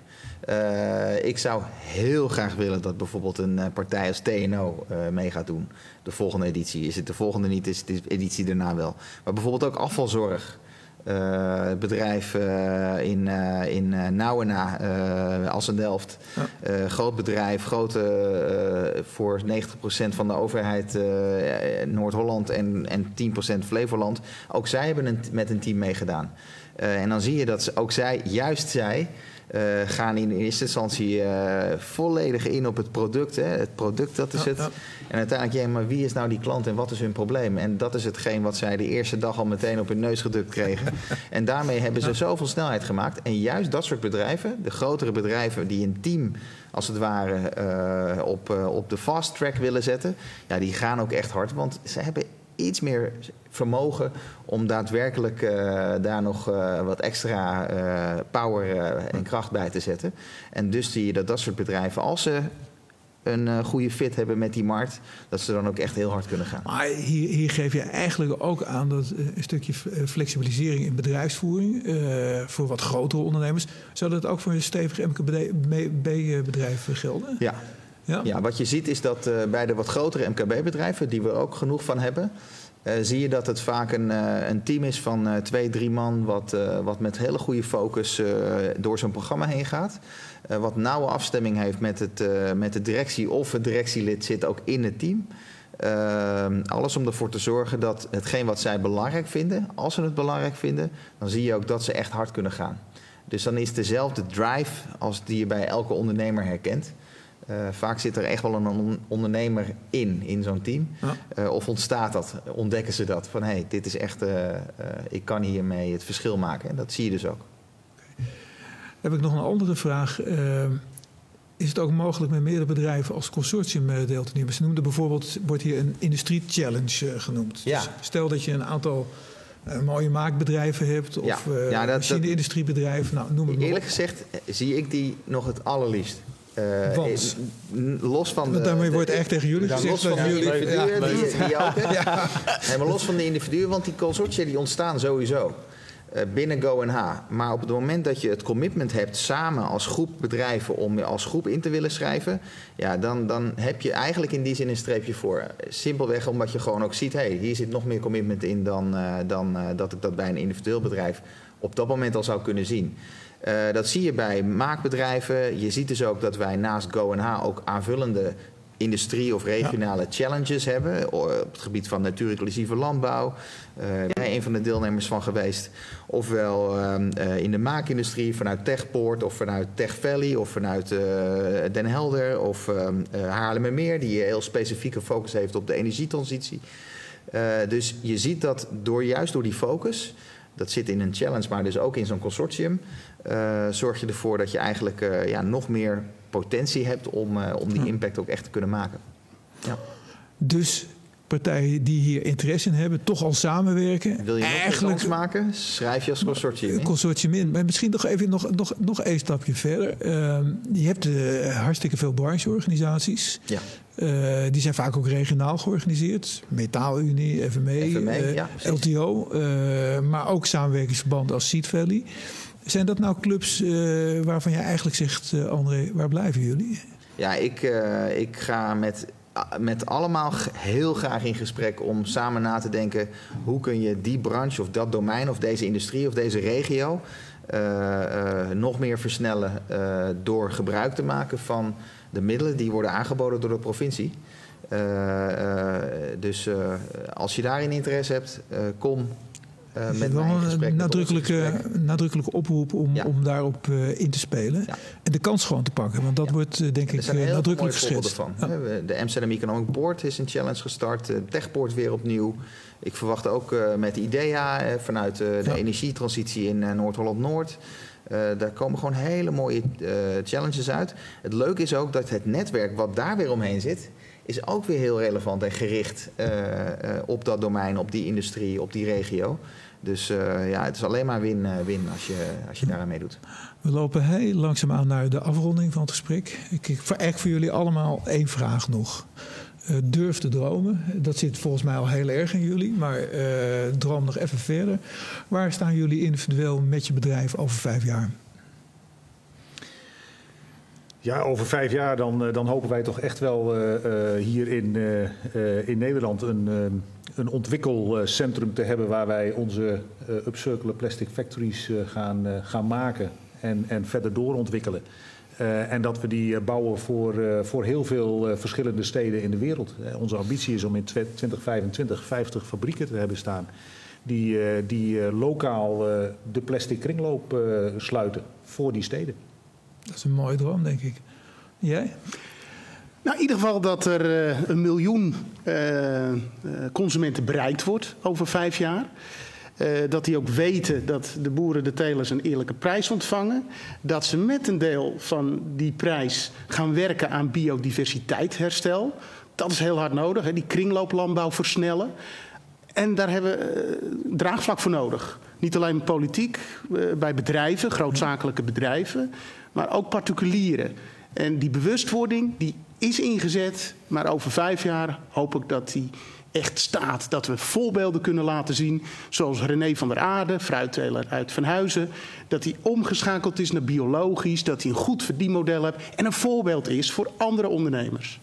Eh, ik zou heel graag willen dat bijvoorbeeld een eh, partij als TNO eh, mee gaat doen. De volgende editie. Is het de volgende niet, is het de editie daarna wel. Maar bijvoorbeeld ook afvalzorg. Het bedrijf in, in Nauwena, Assendelft. Ja. Eh, groot bedrijf, grote, voor 90% van de overheid Noord-Holland en, en 10% Flevoland. Ook zij hebben een, met een team meegedaan. En dan zie je dat ze, ook zij, juist zij, eh, gaan in eerste instantie eh, volledig in op het product. Hè. Het product, dat is Ja, het. ja. En uiteindelijk, ja, maar wie is nou die klant en wat is hun probleem? En dat is hetgeen wat zij de eerste dag al meteen op hun neus gedrukt kregen. (laughs) en daarmee hebben ze zoveel snelheid gemaakt. En juist dat soort bedrijven, de grotere bedrijven die een team als het ware eh, op, op de fast track willen zetten, ja, die gaan ook echt hard. Want ze hebben iets meer vermogen om daadwerkelijk eh, daar nog eh, wat extra eh, power en kracht bij te zetten. En dus zie je dat dat soort bedrijven, als ze een goede fit hebben met die markt, dat ze dan ook echt heel hard kunnen gaan. Maar hier, hier geef je eigenlijk ook aan dat een stukje flexibilisering in bedrijfsvoering voor wat grotere ondernemers. Zou dat ook voor een stevig MKB-bedrijf gelden? Ja. Ja? Wat je ziet is dat eh, bij de wat grotere MKB-bedrijven, die we ook genoeg van hebben, eh, zie je dat het vaak een, eh, een team is van twee, drie man, wat, wat met hele goede focus door zo'n programma heen gaat. Wat nauwe afstemming heeft met, het, met de directie of het directielid zit ook in het team. Eh, alles om ervoor te zorgen dat hetgeen wat zij belangrijk vinden, als ze het belangrijk vinden, dan zie je ook dat ze echt hard kunnen gaan. Dus dan is dezelfde drive als die je bij elke ondernemer herkent. Eh, vaak zit er echt wel een on- ondernemer in, in zo'n team. Ja. Eh, of ontstaat dat, ontdekken ze dat. Van hé, hey, dit is echt, eh, ik kan hiermee het verschil maken. En dat zie je dus ook. Heb ik nog een andere vraag. Is het ook mogelijk met meerdere bedrijven als consortium deel te nemen? Ze noemden bijvoorbeeld, wordt hier een industrie challenge genoemd. Ja. Dus stel dat je een aantal mooie maakbedrijven hebt of Ja. Ja, dat- machine-industriebedrijven, nou, noem het maar Eerlijk op. gezegd zie ik die nog het allerliefst. Eh, Want? eh, los van de, Want daarmee de- wordt echt tegen jullie gezegd los van de jullie... individuen, Ja, die, die ook, hè? Nee, maar los van de individuen, want die consortia die ontstaan sowieso eh, binnen GoNH. Maar op het moment dat je het commitment hebt samen als groep bedrijven om als groep in te willen schrijven, ja, dan, dan heb je eigenlijk in die zin een streepje voor. Simpelweg omdat je gewoon ook ziet, hé, hey, hier zit nog meer commitment in dan, dan dat ik dat bij een individueel bedrijf op dat moment al zou kunnen zien. Eh, dat zie je bij maakbedrijven. Je ziet dus ook dat wij naast GoNH ook aanvullende industrie- of regionale challenges hebben. Op het gebied van natuurreclusieve landbouw. Eh ben een van de deelnemers van geweest. Ofwel ehm, eh, in de maakindustrie vanuit Techpoort of vanuit Tech Valley of vanuit Den Helder of ehm eh, Haarlemmermeer, die heel specifieke focus heeft op de energietransitie. Dus je ziet dat door, juist door die focus, dat zit in een challenge, maar dus ook in zo'n consortium, eh, zorg je ervoor dat je eigenlijk eh, ja, nog meer potentie hebt om, eh, om die impact ook echt te kunnen maken. Ja. Dus partijen die hier interesse in hebben, toch al samenwerken. Wil je nog een Eigenlijk maken? Schrijf je als consortium een in. consortium in. Maar misschien nog even nog, nog, nog één stapje verder. Ehm, je hebt hartstikke veel brancheorganisaties. Ja. Eh, die zijn vaak ook regionaal georganiseerd. Metaalunie, FME, FME, eh, ja. LTO. eh, maar ook samenwerkingsverbanden als Seed Valley. Zijn dat nou clubs waarvan jij eigenlijk zegt, André, waar blijven jullie? Ja, ik, ik ga met, met allemaal heel graag in gesprek om samen na te denken... hoe kun je die branche of dat domein of deze industrie of deze regio... nog meer versnellen door gebruik te maken van de middelen die worden aangeboden door de provincie. Eh, eh, dus eh, als je daarin interesse hebt, kom Er met wel een nadrukkelijke, nadrukkelijke oproep om, Ja. om daarop in te spelen. Ja. En de kans gewoon te pakken. Want dat Ja. wordt denk ik nadrukkelijk geschetst. van. De Amsterdam Economic Board is een challenge gestart. De Techpoort weer opnieuw. Ik verwacht ook met IDEA vanuit de energietransitie in eh, Noord-Holland-Noord. Eh, daar komen gewoon hele mooie eh, challenges uit. Het leuke is ook dat het netwerk wat daar weer omheen zit... is ook weer heel relevant en gericht eh, eh, op dat domein, op die industrie, op die regio. Dus eh, ja, het is alleen maar win-win als je, als je daaraan meedoet. We lopen heel langzaam aan naar de afronding van het gesprek. Ik, ik voor, eigenlijk voor jullie allemaal één vraag nog. Eh, durf te dromen. Dat zit volgens mij al heel erg in jullie. Maar eh, droom nog even verder. Waar staan jullie individueel met je bedrijf over vijf jaar? Ja, over vijf jaar dan, eh, dan hopen wij toch echt wel hier in, in Nederland een, een ontwikkelcentrum te hebben waar wij onze upcircular plastic factories gaan, gaan maken en, en verder doorontwikkelen. Eh, en dat we die eh, bouwen voor, eh, voor heel veel eh, verschillende steden in de wereld. Onze ambitie is om in twe- 2025 50 fabrieken te hebben staan die, eh, die eh, lokaal eh, de plastic kringloop eh, sluiten voor die steden. Dat is een mooie droom, denk ik. Jij? Nou, in ieder geval dat er eh, een miljoen eh, eh, consumenten bereikt wordt over vijf jaar. Eh, dat die ook weten dat de boeren, de telers een eerlijke prijs ontvangen. Dat ze met een deel van die prijs gaan werken aan biodiversiteitsherstel. Dat is heel hard nodig, hè, die kringlooplandbouw versnellen. En daar hebben we eh, draagvlak voor nodig. Niet alleen politiek, eh, bij bedrijven, grootzakelijke bedrijven, maar ook particulieren. En die bewustwording die is ingezet, maar over vijf jaar hoop ik dat die echt staat. Dat we voorbeelden kunnen laten zien, zoals René van der Aarde, fruitteler uit Van Huizen. Dat hij omgeschakeld is naar biologisch, dat hij een goed verdienmodel heeft en een voorbeeld is voor andere ondernemers.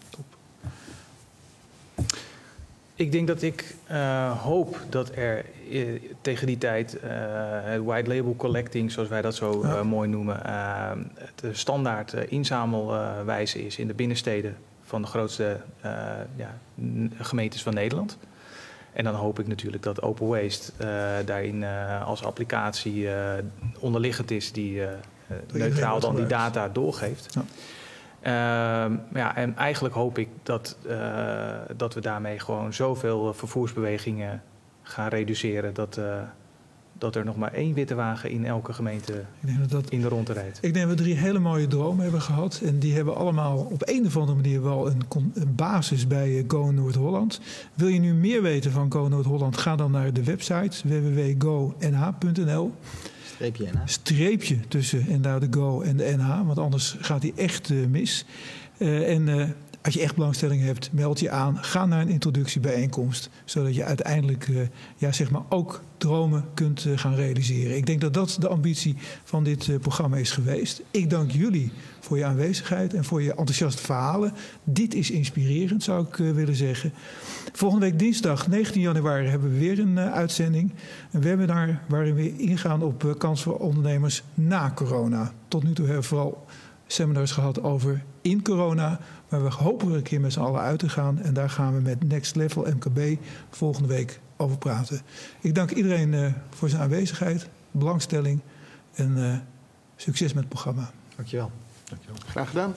Ik denk dat ik uh, hoop dat er uh, tegen die tijd uh, het white label collecting, zoals wij dat zo mooi noemen, de standaard inzamelwijze is in de binnensteden van de grootste ja, gemeentes van Nederland. En dan hoop ik natuurlijk dat Open Waste daarin als applicatie onderliggend is die neutraal dan die data doorgeeft. Ja. Uh, ja, en eigenlijk hoop ik dat, dat we daarmee gewoon zoveel vervoersbewegingen gaan reduceren dat, dat er nog maar één witte wagen in elke gemeente ik denk dat dat, in de ronde rijdt. Ik denk dat we drie hele mooie dromen hebben gehad. En die hebben allemaal op een of andere manier wel een, een basis bij Go Noord-Holland. Wil je nu meer weten van Go Noord-Holland? Ga dan naar de website www.gonh.nl. Streepje NH. Streepje tussen en daar de Go en de NH, want anders gaat hij echt uh, mis. Uh, en uh, als je echt belangstelling hebt, meld je aan. Ga naar een introductiebijeenkomst, zodat je uiteindelijk ja, zeg maar ook dromen kunt gaan realiseren. Ik denk dat dat de ambitie van dit programma is geweest. Ik dank jullie voor je aanwezigheid en voor je enthousiaste verhalen. Dit is inspirerend, zou ik willen zeggen. Volgende week dinsdag 19 januari hebben we weer een uh, uitzending. Een webinar waarin we ingaan op uh, kans voor ondernemers na corona. Tot nu toe hebben we vooral seminars gehad over in corona. Maar we hopen er een keer met z'n allen uit te gaan. En daar gaan we met Next Level MKB volgende week over praten. Ik dank iedereen uh, voor zijn aanwezigheid, belangstelling en succes met het programma. Dankjewel. Dankjewel. Graag gedaan.